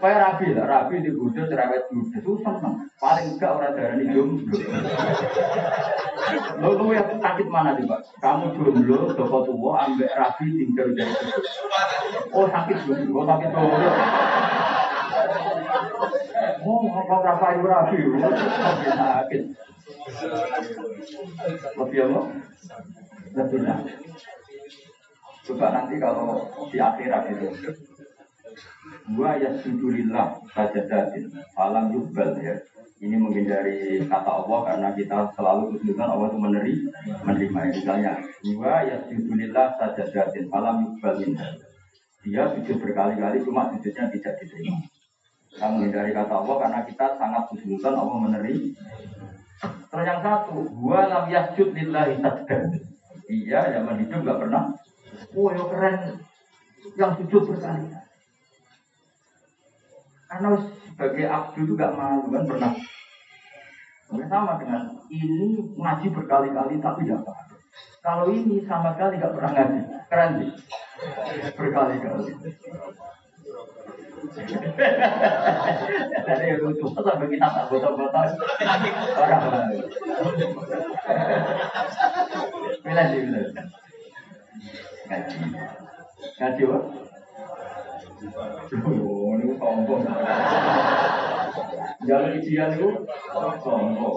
Kayak rabi lah, rabi di bujuk cerewet bujuk itu seneng. Paling enggak orang darah ini jomblo. Lo lu yang sakit mana sih pak? Kamu jomblo, joko tua, ambek rabi tinggal dari Oh sakit jomblo, oh sakit jomblo. Rabi? Sakit. Lebih apa? Lebih Coba nanti kalau di akhirat itu Wa yasjudulillah sajadatin Falam yubbal ya ini menghindari kata Allah karena kita selalu kesulitan Allah itu meneri, menerima. Misalnya, wa yasjudulillah sajadatin falam yubbal Dia sujud berkali-kali cuma sujudnya tidak diterima. Kita menghindari kata Allah karena kita sangat kesulitan Allah meneri. Terus yang satu, gua lam yasjud lillahi sajdan. Iya, zaman hidup nggak pernah. Oh, ya keren. Yang sujud berkali-kali. Karena sebagai abdu itu gak malu kan pernah. Sama dengan ini ngaji berkali-kali tapi tidak paham. Kalau ini sama sekali gak pernah ngaji, keren sih. Berkali-kali. Jadi lucu sampai kita tak botol-botol orang. Bila sih bila. Apa? Ini sombong. Jalan ijian itu sombong.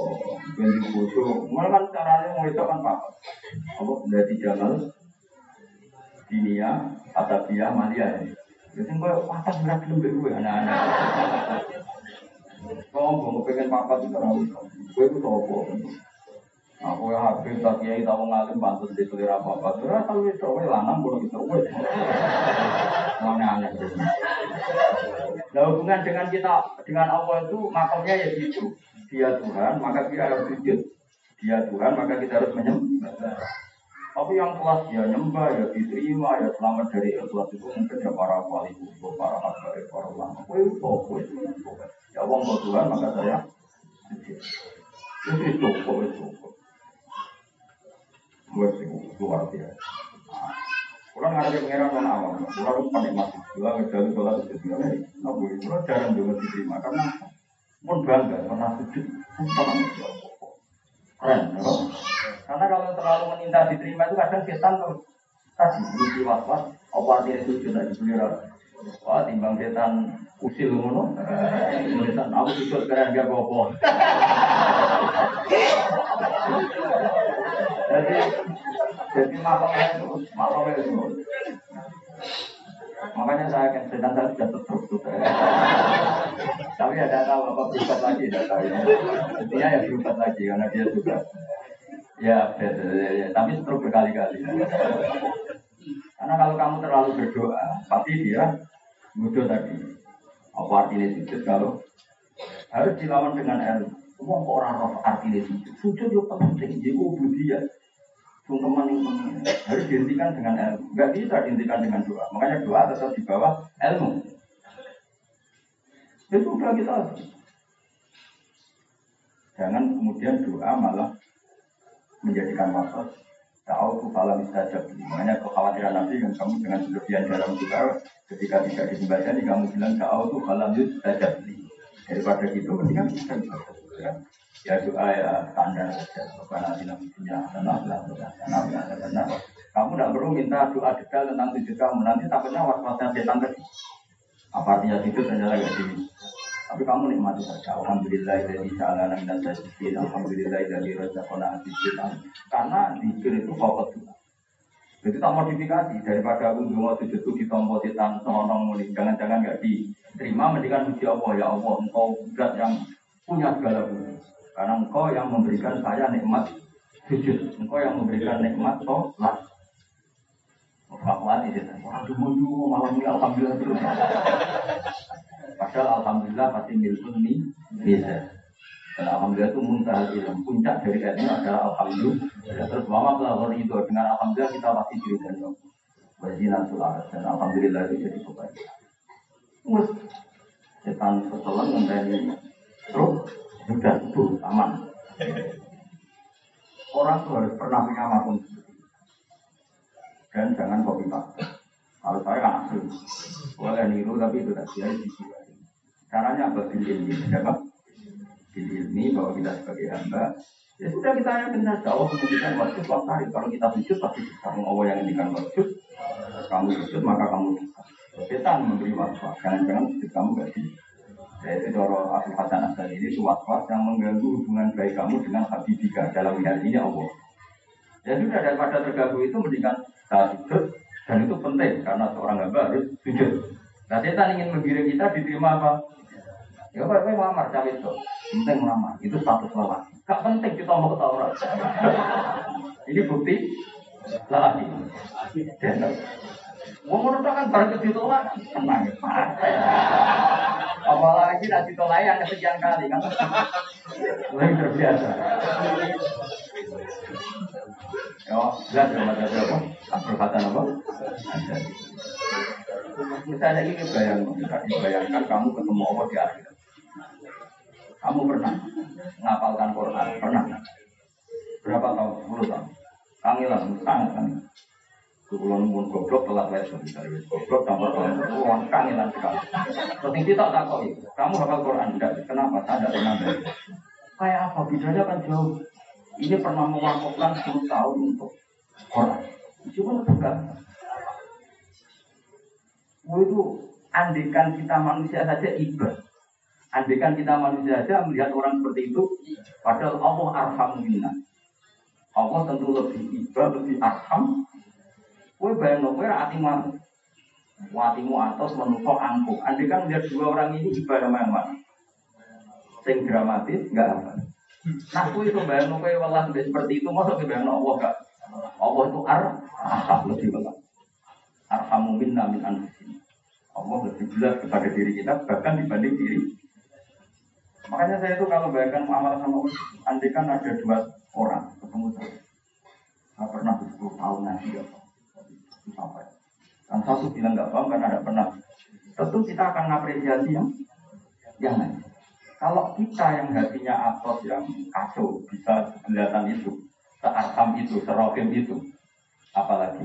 Kan caranya mau itu kan apa? Apa dari jalan. Jadi gue patah berat belum gue anak-anak. Sombong, pengen papat itu orang. Gue itu sombong. Aku ya habis tak kiai tahu ngalim bantu di selera apa apa. Sudah tahu itu, gue lanang boleh itu, gue. Mana aneh. Nah hubungan dengan kita dengan Allah itu makamnya ya gitu. Dia Tuhan, maka kita harus sujud. Dia Tuhan, maka kita harus menyembah. Tapi yang kelas ya nyembah, ya diterima, ya selamat dari ikhlas itu mungkin ya para wali kubur, para habaib, para ulama. Kue itu, kue itu. Ya Allah Tuhan, maka saya. Itu cukup, itu cukup. Wes luar biasa. Kurang ada yang mengira non awam, kurang penikmat. Kurang ngejali sholat itu juga. Nah, bu, kurang jarang juga diterima karena pun bangga pernah pernah keren. Ya. Karena kalau terlalu meminta diterima itu kadang setan tuh tadi was-was, apa artinya sujud tadi beliau Wah, timbang setan usil ngono. Setan aku sujud keren gak bobo. Jadi jadi makamnya itu makamnya itu. Makanya Makanya saya akan sedang saya sudah terstruktur. Tapi ada tahu apa berubah lagi, tidak tahu ya. Intinya ya berubah lagi karena dia sudah ya, betul, ya, ya. tapi stroke berkali-kali. Karena kalau kamu terlalu berdoa, pasti dia bodoh tadi. Apa artinya sujud kalau harus dilawan dengan ilmu. Semua orang roh artinya sujud. Sujud itu penting, jadi budi ya. Sungkeman yang harus dihentikan dengan ilmu. Enggak bisa dihentikan dengan doa. Makanya doa tetap di bawah ilmu. Ya sudah kita. Jangan kemudian doa malah menjadikan waswas. Tahu tuh kalau bisa jadi. Makanya kekhawatiran nanti kan kamu dengan berlebihan dalam doa ketika tidak dibaca kamu bilang tahu tuh kalau bisa jadi. Daripada gitu mendingan kita ya. Ya doa ya standar saja. Karena tidak punya tenang karena kamu tidak perlu minta doa detail tentang tujuh kamu nanti takutnya was-wasnya setan tadi. Apa artinya itu ternyata gak sini. Tapi kamu nikmati saja. Alhamdulillah dari sana dan sajidin. Alhamdulillah dari razaqona asijin. Karena zikir itu pokok doa. Jadi tak modifikasi daripada aku dulu tujuh itu ditompo setan sonong mulai jangan-jangan gak diterima mendingan puji Allah ya Allah engkau zat yang punya segala puji karena engkau yang memberikan saya nikmat sujud engkau yang memberikan nikmat sholat Bahwa itu, waduh mau malam ini alhamdulillah. Padahal alhamdulillah pasti milikun ini bisa. Dan alhamdulillah itu muntah ilmu. Puncak dari ilmu adalah alhamdulillah. Terus mama pelajari itu dengan alhamdulillah kita pasti diri dan Wajina sulat dan alhamdulillah itu jadi kebaikan. Mus setan setelan membeli terus sudah itu aman. Orang tuh harus pernah punya makhluk dan jangan kopi paste. Kalau saya kan asli, boleh niru tapi itu tidak di Caranya apa? Bil ilmi, siapa? Bil ilmi bahwa kita sebagai hamba, ya sudah kita yakin saja. Allah menjadikan waktu waktu Kalau kita sujud pasti bisa. Allah yang menjadikan waktu, kamu sujud maka kamu. Setan memberi waktu. Jangan-jangan sujud kamu gak sih? Yaitu Doro Abu Hasan Asal ini was-was yang mengganggu hubungan baik kamu dengan Habibika dalam ini Allah. Ya sudah daripada terganggu itu mendingan saat sujud dan itu penting karena seorang hamba harus sujud. Nah setan ingin menggiring kita diterima apa? Ya Pak, saya melamar cawe itu. Penting melamar, itu status lelaki. Gak penting kita mau ketawa orang. Ini bukti lelaki. Mau menurut kan barang ke ditolak, tenang. Apalagi nanti ditolak yang kesekian kali kan. Lebih terbiasa. Ya, jelas ya mata apa? Perkataan apa? Misalnya ini bayang, bayangkan kamu ketemu Allah di akhirat. Kamu pernah ngapalkan Quran? Pernah? Berapa tahun? 10 tahun. Kangilan, sangat kangilan. Kulon pun goblok telat lesu misalnya goblok tambah tahun uang kangilan sekali. Terus ini tak tak kamu hafal Quran enggak? Kenapa? Tidak pernah Kayak apa? Bedanya kan jauh. Ini pernah mewakafkan 10 tahun untuk Quran. Cuma bukan. Oh itu andikan kita manusia saja ibadah. Andikan kita manusia saja melihat orang seperti itu, padahal Allah arham minna. Allah tentu lebih iba, lebih arham. Kue bayang nopo ati mau. Watimu atas menusuk angkuh. Andikan melihat dua orang ini ibadah yang mana? Sing dramatis, enggak apa. Nah, aku itu bayang nopo welas seperti itu, masa bayang Allah gak? Allah itu ar, arham lebih welas. Arhamu minna min anfusin. Allah lebih jelas kepada diri kita, bahkan dibanding diri. Makanya saya itu kalau bayangkan muamalah sama Allah, andai kan ada dua orang ketemu saya. Saya pernah 10 tahun nanti ya. Sampai. Dan satu bilang nggak paham karena ada pernah. Tentu kita akan mengapresiasi yang yang lain. Kalau kita yang hatinya atos yang kacau bisa kelihatan itu, searham itu, serohim itu, apalagi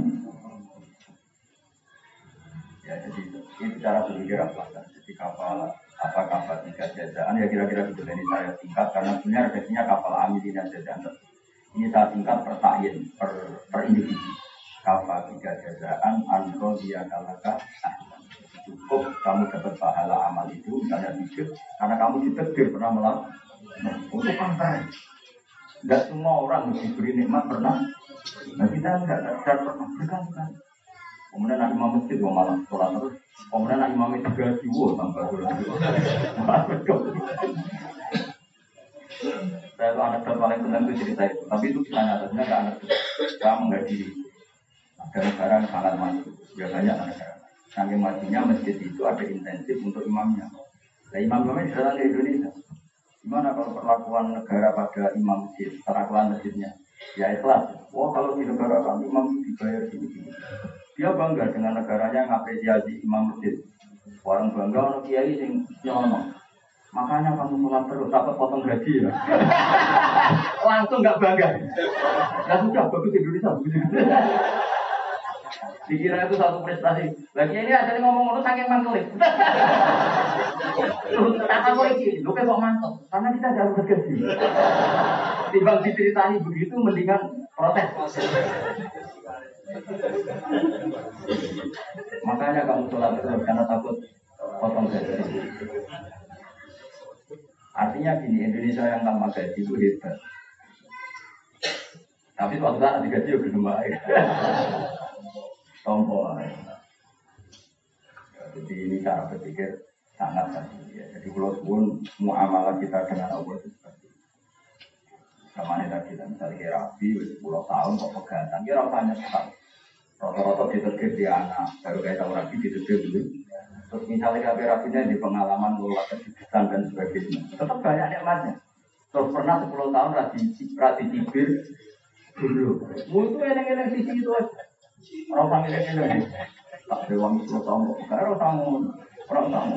ya jadi itu cara berpikir apa jadi kapal apa kapal tiga jajaan? Ya kira-kira gitu. Ini saya tingkat karena sebenarnya redaksinya kapal amil dan jajaan ini saya tingkat per tayin per, per individu. Kapal tiga jajaan anro dia kalaka cukup. Kamu dapat pahala amal itu misalnya tujuh karena kamu ditegir pernah melakukan untuk pantai. Tidak semua orang diberi nikmat pernah. Nah kita tidak tidak pernah berkali-kali kemudian imam masjid mau malam sholat terus Kemudian nak imam itu gaji, wah tambah Saya tuh anak paling senang itu cerita itu, tapi itu kisah nyatanya nggak anak Saya menghadiri ada negara sangat maju, biasanya ada negara. Saking majunya masjid itu ada intensif untuk imamnya. Nah imam imamnya datang ke Indonesia. Gimana kalau perlakuan negara pada imam masjid, perlakuan masjidnya? Ya ikhlas. Wah kalau di negara kami imam dibayar gini-gini. Dia bangga dengan negaranya ngapresiasi imam masjid. Orang bangga orang kiai yang nyono. Makanya kamu sholat terus dapat potong gaji ya. Langsung nggak bangga. Ya sudah bagus Indonesia. Dikira itu satu prestasi. Lagi ini ada yang ngomong ngomong saking mantel. Kata polisi, lu kok mantap? Karena kita ada harus gaji. Timbang diceritani begitu, mendingan protes. Makanya kamu sholat terus karena takut potong gaji. Artinya gini, Indonesia yang tanpa gaji itu hebat. Tapi suatu saat digaji ya belum baik. Tompo. Jadi ini cara berpikir sangat tadi ya. Jadi kalau pun muamalah kita dengan Allah itu seperti itu. Ke mana tadi misalnya Rabi, 10 tahun kok pegatan, kira tanya sekali. Rata-rata diterbit di anak, baru kayak tahu rapi diterbit dulu. Terus misalnya kafe rapinya di pengalaman lola kejutan dan sebagainya. Tetap banyak nikmatnya. Terus pernah 10 tahun rati, rati cibir dulu. Mu itu enak-enak sisi itu aja. Orang sama enak-enak. Tak rewang 10 tahun kok. Karena orang sama orang sama.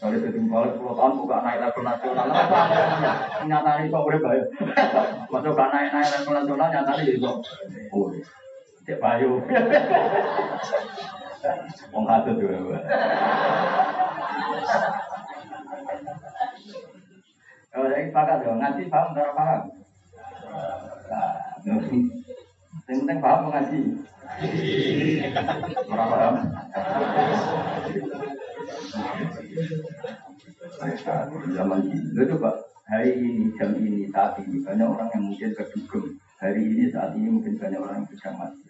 Kalau jadi balik 10 tahun buka naik level nasional. Nyata ini kok udah bayar. Masuk gak naik-naik level nasional nyata ini kok. Oh, Cek Bayu. Wong hadut juga. Kalau saya sepakat dong, ngaji paham cara paham. Nah, yang penting paham mengaji. Orang paham. Zaman ini, coba hari ini, jam ini, saat ini banyak orang yang mungkin kedugem. Hari ini, saat ini mungkin banyak orang yang sedang mati.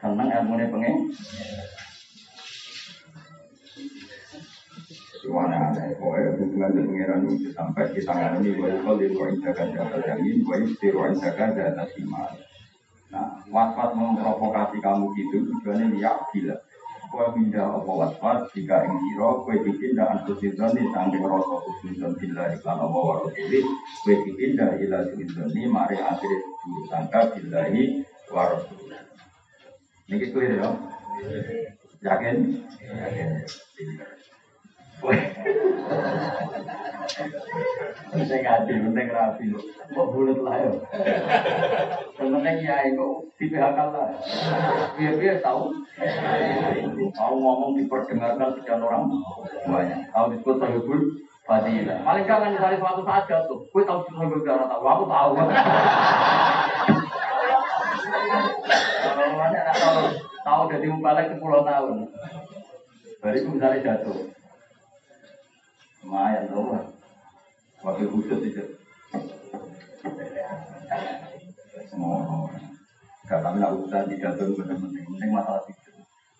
Senang ilmu ini pengen. Suwana aneh, pokoknya hubungan dengan pengiran itu sampai di tangan ini, wa yukol di ruang jaga jaga jamin, wa di ruang jaga jaga simal. Nah, was-was memprovokasi kamu gitu, tujuannya ya gila. Kue pindah apa was-was, jika yang siro, kue dipindah antusidon di samping rasa kusnudon bila iklan apa warosili, kue dipindah ila sulidoni, mari akhir dulu sangka billahi warosili. Ini ya dong. Yakin? Yakin. Penting ngaji, penting rapi. Kok bulat lah ya? Penting ya itu di PHK lah. Biar-biar tahu. Tahu ngomong diperdengarkan sekian orang banyak. Tahu disebut sahibul fadilah. Paling jangan misalnya suatu saat jatuh. Gue tahu sahibul fadilah. Aku tahu. Kalau mana tahu tahu dari balik 10 tahun. Baru itu misalnya jatuh. Lumayan tuh. Wakil khusus itu. Semua. Gak kami nak usah digatur benar-benar. Penting masalah itu.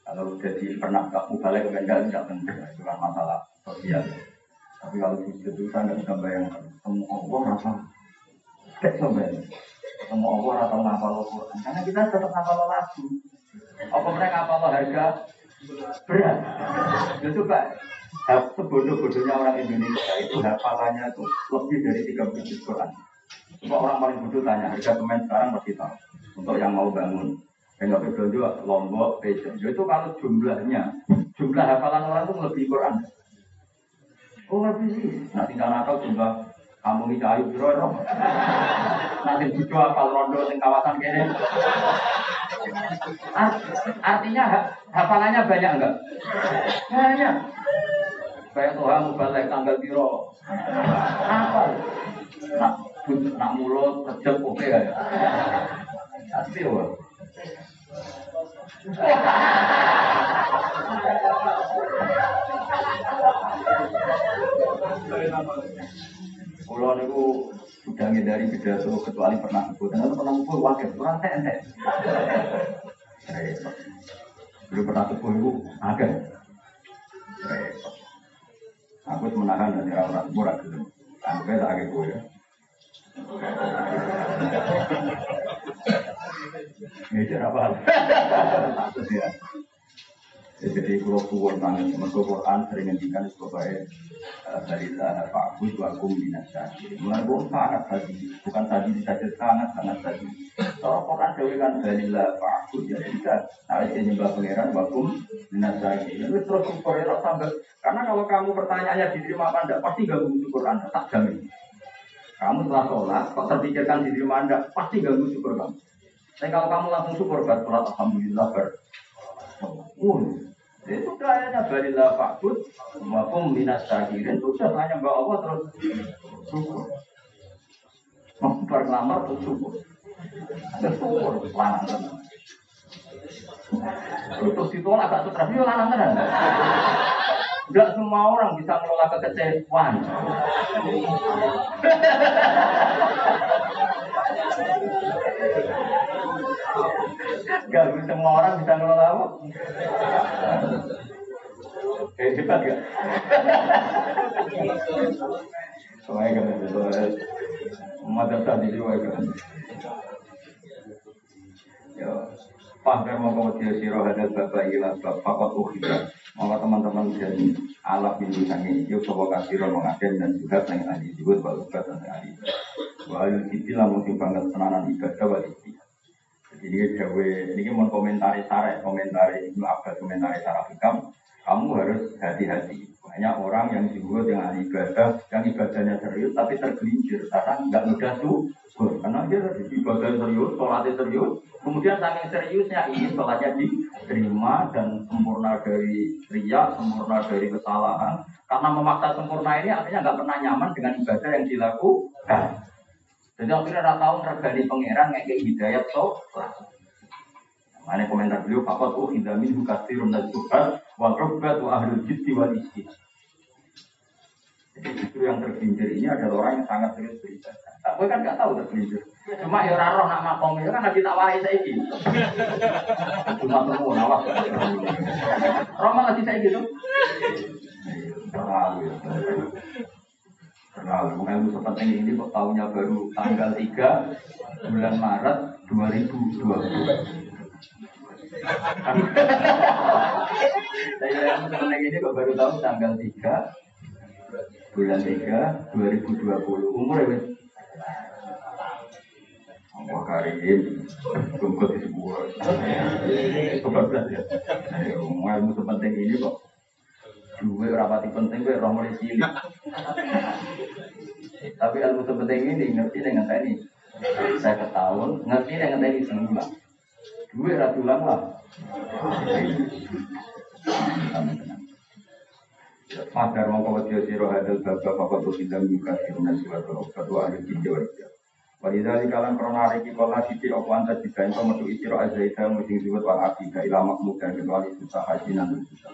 Kalau jadi pernah kamu balik ke enggak tidak penting. Itu kan masalah sosial. Tapi kalau khusus itu saya nggak bisa bayangkan. Semua Allah rasa. Kayak sebenarnya. Semua Allah rasa ngapal Al-Quran. Karena kita tetap ngapal lagu. Apa mereka ngapal harga berat? Ya coba sebodoh-bodohnya orang Indonesia itu hafalannya itu lebih dari 30 juz Quran. Coba orang paling bodoh tanya harga semen sekarang pasti tahu. Untuk yang mau bangun. Dan nggak perlu juga Lombok, Pejo. Itu kalau jumlahnya, jumlah hafalan orang itu lebih Quran. Oh lebih. Nah tinggal nakal jumlah kamu ini cahayu biro Nanti bujo apal rondo di kawasan kene. Artinya hafalannya banyak enggak? Banyak. Kayak Tuhan balik tanggal biro. Apa? Nak, nak mulut, kerja oke ya. Asli wah. Kulo niku sudah dari pidato kecuali pernah sebut, dan pernah sebut wakil kurang tente. Belum pernah sebut itu ada. Aku menahan dari orang murah gitu. Aku tak gitu ya. Ini apa? ya. Jadi kalau kuat banget, mereka Quran sering ngendikan sebagai eh, dari Pak Gus wakum dinasati. Mulai gue sangat tadi, bukan tadi saja sangat sangat tadi. Kalau Quran dewi kan dari Pak Gus ya tidak. Nah ini nyembah pangeran wakum dinasati. Itu terus syukur ya sampai. Karena kalau kamu pertanyaannya diterima apa enggak, pasti gak syukur Anda, tak jamin. Kamu setelah sholat, kok terpikirkan diterima anda, pasti gak syukur kamu. Tapi kalau kamu langsung syukur, sholat Alhamdulillah, ber. Uh, itu kayaknya balilah fakut, maupun minas syakirin, itu sudah hanya mbak Allah terus syukur. Memperlamar terus syukur. Syukur, lanang. Terus ditolak agak stres, itu lanang kan? Enggak semua orang bisa menolak kekecewaan. Gak semua orang bisa ngelola apa? Eh, hebat gak? Soalnya kan itu soalnya madrasah di luar kan. Ya, Fahir mau kemudian siro hadal bapak ilah bapak ukhidra Maka teman-teman jadi alat ini sangi Yuk kasih mengaden dan juga sangi ahli juga Walubat dan ahli Wahyu kitilah mungkin banget tenanan ibadah wali ini gawe ini mau komentari sarah komentari Ibnu Abbas komentari sarah hikam. Kamu harus hati-hati. Banyak orang yang disebut dengan ibadah yang ibadahnya serius tapi tergelincir. Karena nggak mudah tuh karena dia ibadah serius sholatnya serius. Kemudian saking seriusnya ini sholatnya diterima dan sempurna dari ria sempurna dari kesalahan. Karena memaksa sempurna ini artinya nggak pernah nyaman dengan ibadah yang dilakukan jadi akhirnya ada tahun regani pangeran kayak hidayat so. Mana komentar beliau, Fakat oh hidamin hukasirun dan sukat, wa robat wa ahlul wal isti. Jadi justru yang tergelincir ini adalah orang yang sangat serius beribadah. Tak gue kan nggak tahu tergelincir. Cuma ya orang roh nak makom itu kan lagi tak warai saya gitu. Cuma temu nawak. Roma lagi saya gitu. Ya. Terlalu ilmu sepenting ini kok tahunnya baru tanggal 3 bulan Maret 2020. Saya ilmu sepenting ini kok baru tahu tanggal 3 bulan 3 2020. Umur ya Allah karim, tunggu di sebuah. Kebablas ya. Ilmu sepenting ini kok Duwe rapati penting gue roh mulai cilik. Tapi ilmu sepenting ini ngerti dengan tadi. Saya ketahun ngerti dengan tadi semula. Duwe ratulan lah. Madar mau kau dia siro hadal bapak bapak tuh sidang juga siruna obat wa ahli jinja wajah. Walidali kalan krona riki kola siti okwan tadi kain kau metu isiro azaita musim zubat wal akidah ilamak muda kecuali susah haji nanti susah.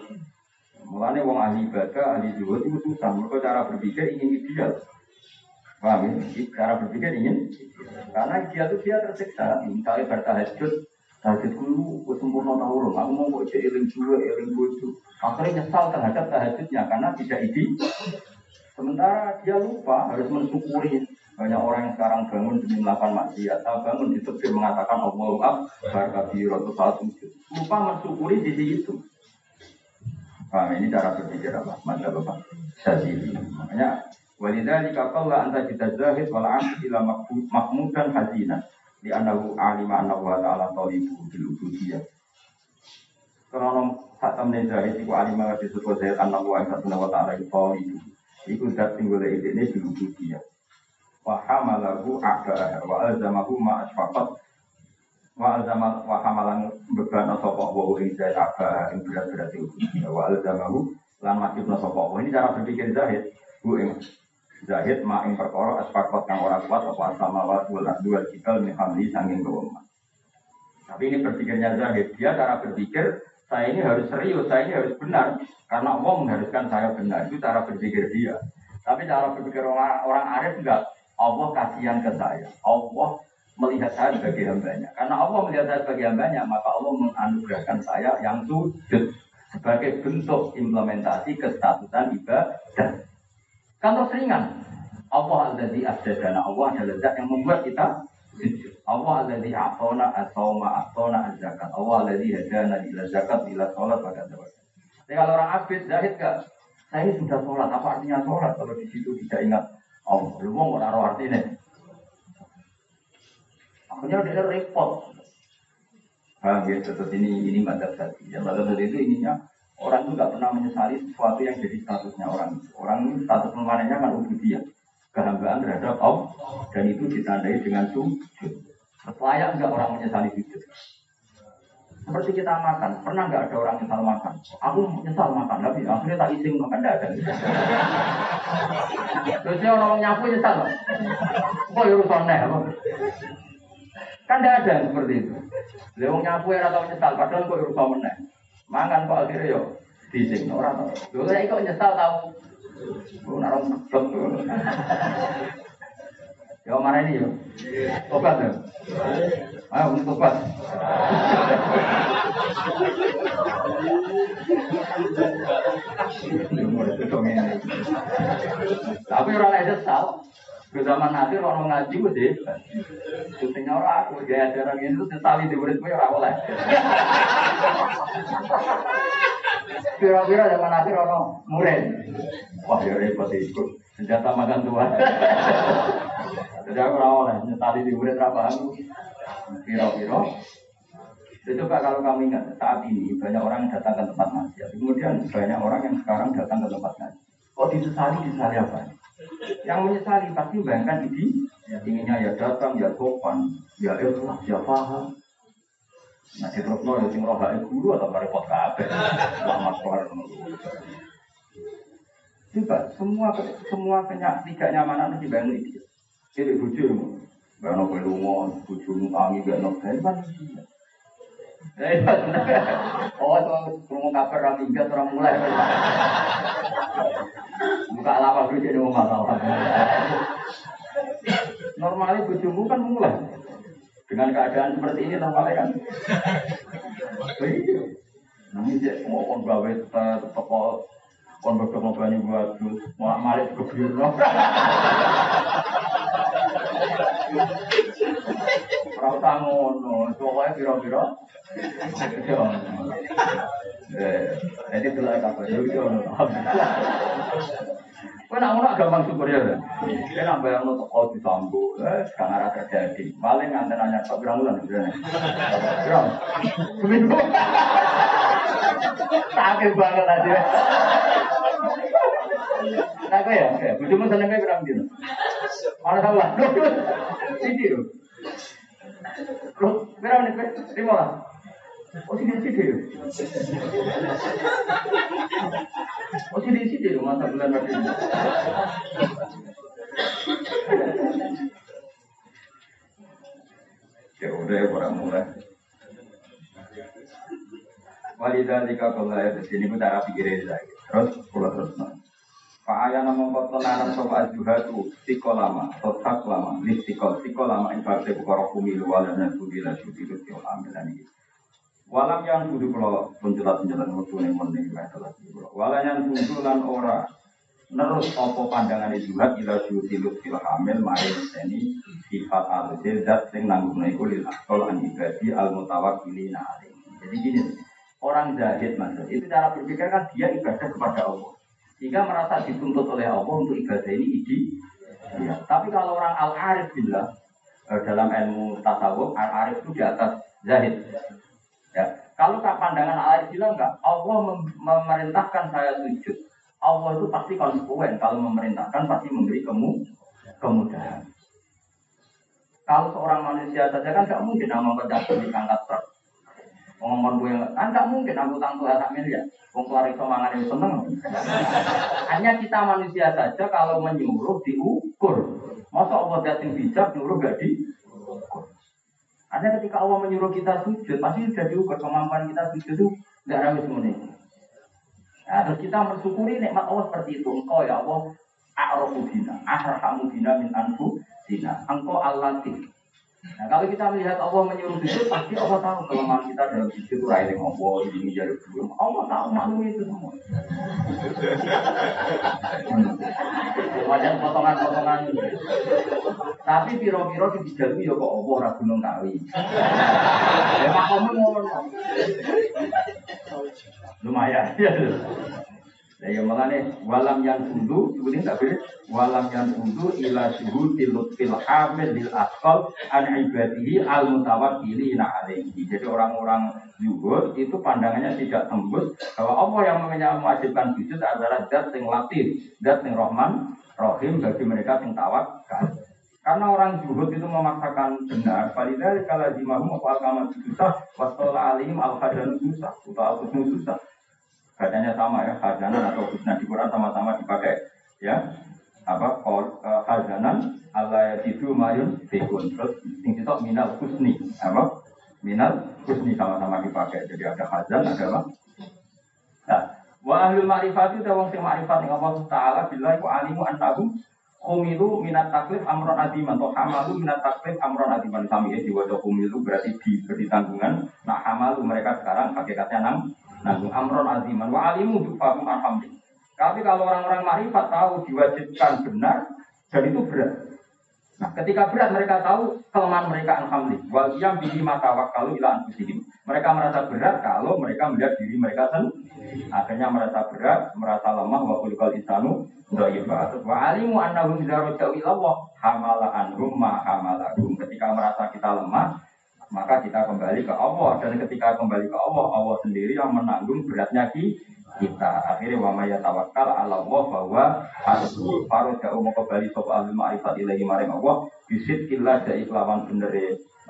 Mulanya wong ahli ibadah, ahli zuhud itu susah. Mereka cara berpikir ingin ideal. Paham ya? Cara berpikir ingin Karena dia itu dia tersiksa. Misalnya bertahajud, tahajud dulu, gue sempurna tahu. Aku mau baca iling dua, iling bojo. Akhirnya nyesal terhadap tahajudnya karena tidak ide. Sementara dia lupa harus mensyukuri banyak orang yang sekarang bangun demi melakukan maksiat. Saya bangun di tepi mengatakan Allah Akbar kabir atau saat Lupa mensyukuri di situ. Paham ini cara berpikir apa? Maka Bapak Syazili. Makanya Walidah jika kau lah anta kita zahid wal ila dan hazina di anahu alima anahu wa ta'ala talibu bil ubudiyah. Karena saat temen zahid iku alima wa disebut zahid anahu wa ta'ala talibu. Iku dat singgul ini bil ubudiyah. Wa hamalahu a'ba'ah wa azamahu ma asfaqat wa alzama wa hamalan beban sapa wa ing zahid apa ing berat-berat itu. Wa alzamahu lan wajibna sapa ini cara berpikir zahid bu ing zahid ma ing perkara asfaqat kang ora kuat apa sama wa wal dua cikal min hamli sanging kewema tapi ini berpikirnya zahid dia cara berpikir saya ini harus serius saya ini harus benar. Karena Allah mengharuskan saya benar. Itu cara berpikir dia. Tapi cara berpikir orang, orang arif enggak. Allah kasihan ke saya. Allah melihat saya sebagai hambanya. Karena Allah melihat saya sebagai hambanya, maka Allah menganugerahkan saya yang sujud sebagai bentuk implementasi kestatusan ibadah. Kan terus ringan. Allah alladzi asdadana Allah adalah zat yang membuat kita. Allah alladzi atona atoma atona zakat. Allah alladzi hadana ila zakat ila sholat pada zakat. Jadi kalau orang abid zahid gak, saya sudah sholat. Apa artinya sholat kalau di situ tidak ingat Allah? Lu mau nggak artinya? Akhirnya dia repot. Paham ya, tetap ini ini madzhab tadi. Ya madzhab tadi itu ininya orang itu nggak pernah menyesali sesuatu yang jadi statusnya orang. Orang status permanennya kan ubudiyah, kehambaan terhadap Allah dan itu ditandai dengan sujud. Layak nggak orang menyesali sujud? Seperti kita makan, pernah nggak ada orang nyesal makan? Aku nyesal makan, tapi akhirnya tak izin makan, tidak ada. Terusnya orang nyapu nyesal, kok ya urusan Kan tidak ada seperti itu. Lewong nyapu ya atau nyesal, padahal kok urusan meneng. Mangan kok akhirnya yo dising orang. Lho saya kok nyesal tahu. Lu narong betul. Ya mana ini yo? Tobat ya? Ayo untuk tobat. Tapi orang lain nyesal. Ke zaman nanti orang ngaji gue deh. Syutingnya orang aku gaya ajaran ini setali di murid gue orang oleh. Kira-kira zaman nanti orang murid. Wah ya repot ikut senjata makan tua. Jadi aku orang oleh setali di murid apa aku. Kira-kira Coba kalau kami ingat saat ini banyak orang datang ke tempat maksiat, kemudian banyak orang yang sekarang datang ke tempat ngaji. Kok disesali disesali apa? Yang menyesali pasti bayangkan ini inginnya ya datang, ya sopan, ya ikhlas, ya paham. Nah, di terus ya sing rohai guru atau repot kabeh. Selamat keluar Coba semua semua kenyak tiga nyamanan mesti bangun itu. Jadi bujuk, bangun pelungo, bujuk tangi, bangun kan Oh, itu mau kabar orang minggat orang mulai. Buka lama dulu jadi mau masalah. Normalnya bujumu kan mulai. Dengan keadaan seperti ini normalnya kan. Iya. Nanti mau kon gawe toko kon bodong mau banyu buat mau malik ke biru. Ora usah ngono, pokoke pira-pira. Eh, jadi delok kabeh yo yo. Kowe nak ngono gampang syukur ya. Kowe nak bayang lo teko disambu, eh sekarang arah terjadi. Paling nganten nanya tok berang bulan sebenarnya. Berang. Seminggu. Sakit banget aja. Nah, ya, ya, bujumu senengnya berang dino. Mana salah? Sini loh. Loh, berapa nih? Lima lah. Oh, sini sini. Oh, sini sini loh masa bulan lagi. Ya udah ya orang mulai. Walidah jika kalau ya di sini kita rapi kiri lagi. Terus pulau terus ayah nama tenanan sopa ajuha tu tiko lama, totak lama, lis tiko, lama ing partai bukara kumilu walam dan budi la syuti lu tio amilan ini. Walam yang kudu kalau penjelat-penjelat mutu ning mending telah Walam yang kuntulan ora nerus opo pandangan juhat ila syuti lu tio hamil mari seni sifat alusil dat sing nanggung iku lil akol an ibadi al mutawakkilina. Jadi gini, orang zahid maksud itu cara berpikir kan dia ibadah kepada Allah. Sehingga merasa dituntut oleh Allah untuk ibadah ini ide. Ya. Tapi kalau orang al-arif bilang eh, dalam ilmu tasawuf al-arif itu di atas zahid. Ya. Kalau tak pandangan al-arif bilang enggak, Allah mem memerintahkan saya sujud. Allah itu pasti konsekuen kalau memerintahkan pasti memberi kemu kemudahan. Kalau seorang manusia saja kan nggak mungkin nama pedagang di angkat truk. Ngomong gue kan nggak mungkin aku tangguh tak miliar. Wong keluar itu yang seneng. Hanya kita manusia saja kalau menyuruh diukur. Masa Allah datang bijak nyuruh gak diukur. Ada ketika Allah menyuruh kita sujud, pasti sudah diukur kemampuan kita sujud itu nggak ramai semuanya. Nah, terus kita bersyukuri nikmat Allah seperti itu. Engkau ya Allah, a'rofu bina, ahramu bina min anfu bina. Engkau Allah Nah, kalau kita melihat Allah menyuruh sujud, pasti Allah tahu kelemahan kita dalam sujud itu raih ngopo, ini jadi belum. Allah tahu maklum itu semua. Wajan potongan-potongan. Tapi piro-piro dijalu ya kok Allah ora gunung kawi. Ya makommu ngono. Lumayan ya. Nah, yang mengenai walam yang sundu, sebenarnya tak boleh. Walam yang sundu ila suhu tilut fil hamil lil akal an ibadihi al mutawakkili na alaihi. Jadi orang-orang zuhud itu pandangannya tidak tembus bahwa Allah yang mewajibkan sujud adalah zat yang latif, zat yang rahman, rohim bagi mereka yang tawakal. Karena orang zuhud itu memaksakan benar, Falidari kalau dimahum apa kamar susah, wasola alim al susah, atau al susah. Bacanya sama ya, khazanan atau husna di Quran sama-sama dipakai ya. Apa kol uh, khazanan Allah itu mayun fikun. Terus sing itu minal husni. Apa? Minal husni sama-sama dipakai. Jadi ada khazan, ada apa? Nah, wa ahlul ma'rifati ta wong sing ma'rifat ing Allah taala billahi wa alimu annahum Kumilu minat taklif amron adiman atau hamalu minat taklif amron adiman sami ya diwajah kumilu berarti diberi tanggungan nah hamalu mereka sekarang hakikatnya nang nanggung amron aziman wa alimu dufahum alhamdulillah. Tapi kalau orang-orang marifat tahu diwajibkan benar dan itu berat. Nah, ketika berat mereka tahu kelemahan mereka alhamdulillah. Wal yang bihi mata kalau ila anfusihim. Mereka merasa berat kalau mereka melihat diri mereka sendiri. Akhirnya merasa berat, merasa lemah wa kulikal insanu. Wa alimu annahum idza raja'u ila Allah hamala anhum ma hamalahum. Ketika merasa kita lemah, maka kita kembali ke Allah. Dan ketika kembali ke Allah Allah sendiri yang menanggung beratnya kita. Akhirnya wa may tawakkal ala Allah bahwa harus paru jauh mau kembali soal ahli ma'rifat ilahi maring Allah bisit kila dari kelawan bener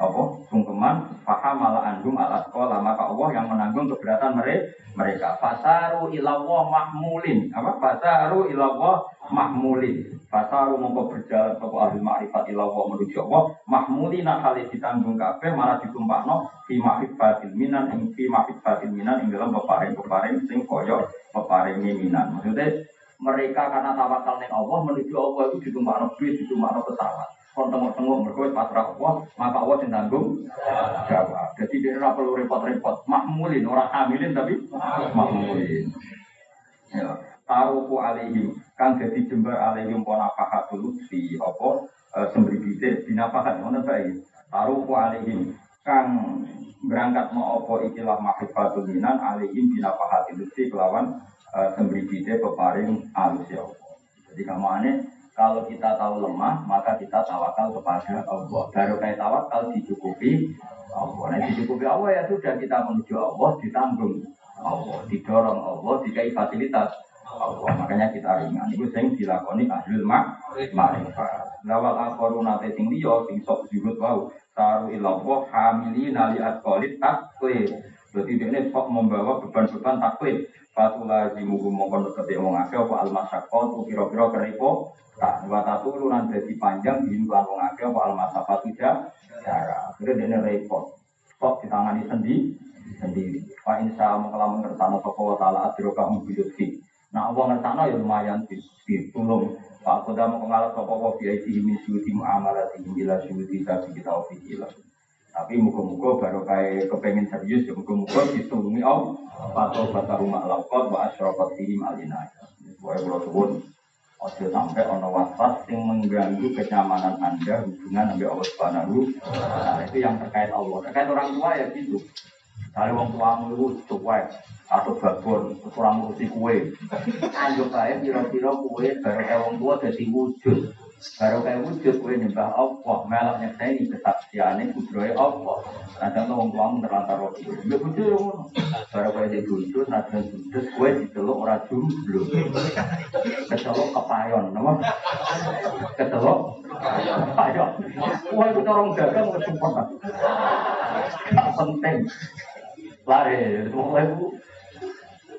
apa? Sungkeman paham malah andum alat sekolah. Maka Allah yang menanggung keberatan mereka mereka. Fasaru ilawah mahmulin. Apa? Fasaru ilawah mahmulin. Fasaru mongko berjalan ke ahli ma'rifat ilawah menuju Allah. Mahmulin kali ditanggung kafe malah ditumpakno fi batin minan ing fi batin minan ing dalam peparing-peparing sing koyo peparing minan. Maksudnya mereka karena tawakal ning Allah menuju Allah itu ditumpakno bis ditumpakno pesawat kon tengok-tengok mergo pasrah Allah, maka Allah sing tanggung jawab. Jadi dia ora perlu repot-repot, makmulin orang hamilin tapi makmulin. Ya, taruku alaihim kang jadi jembar alaihim ponafahatul di apa e, sembribite binafahat ngono bae. Taruku alaihim kang berangkat mau apa ikilah mahrifatul minan alaihim binafahatul di kelawan e, sembribite peparing alus ya Allah. Jadi kamu aneh kalau kita tahu lemah, maka kita tawakal kepada Allah. Baru kayak tawakal dicukupi Allah. Nah, dicukupi Allah ya sudah kita menuju Allah, ditanggung Allah, didorong Allah, dikai fasilitas Allah. Makanya kita ringan. Itu sing dilakoni ahlul mak ma'rifat. Lawal akhoru nate sing liya sing sok jubut wau. Taru ilallah hamili nali atkolit taklif. Berarti ini sok membawa beban-beban taklif. Fatula jimuhu mongkon deketi wong akeh apa almasyakot kira-kira keripo tak wa lu nanti dadi panjang di lan wong akeh apa almasafat tidak cara. Akhirnya dene repot. Kok ditangani sendiri sendiri. Pak insya Allah kalau mengertano sapa wa taala adro kamu biluti. Nah Allah ngertano ya lumayan ditulung. Pak kengal sapa wa bi aidi min syuti muamalat bila syuti tapi kita ofikilah. Tapi muka-muka baru kayak kepengen serius ya muka-muka ditulungi Allah. Fatau bata rumah lakot wa asyrafat fihim alina. Boleh kalau sebut Ojo sampai ono waswas yang mengganggu kenyamanan anda hubungan dengan Allah Subhanahu Nah itu yang terkait Allah. Terkait orang tua ya gitu. Dari wong tuamu itu cuek atau babon, kurang ngurusi kue. Anjuk aja kira-kira kue baru wong tua jadi wujud. Baru kayak wujud kue nyembah Allah, melak nyekseni kesaksiannya kudroy Allah. Kadang tuh tuamu terlantar roti. Ya wujud ngono. Baru kayak jadi wujud, nadang wujud kue diceluk ora jomblo. Keceluk kepayon, nama? Keceluk kepayon. Wah itu orang dagang kesempatan. Penting. Lari, semua itu.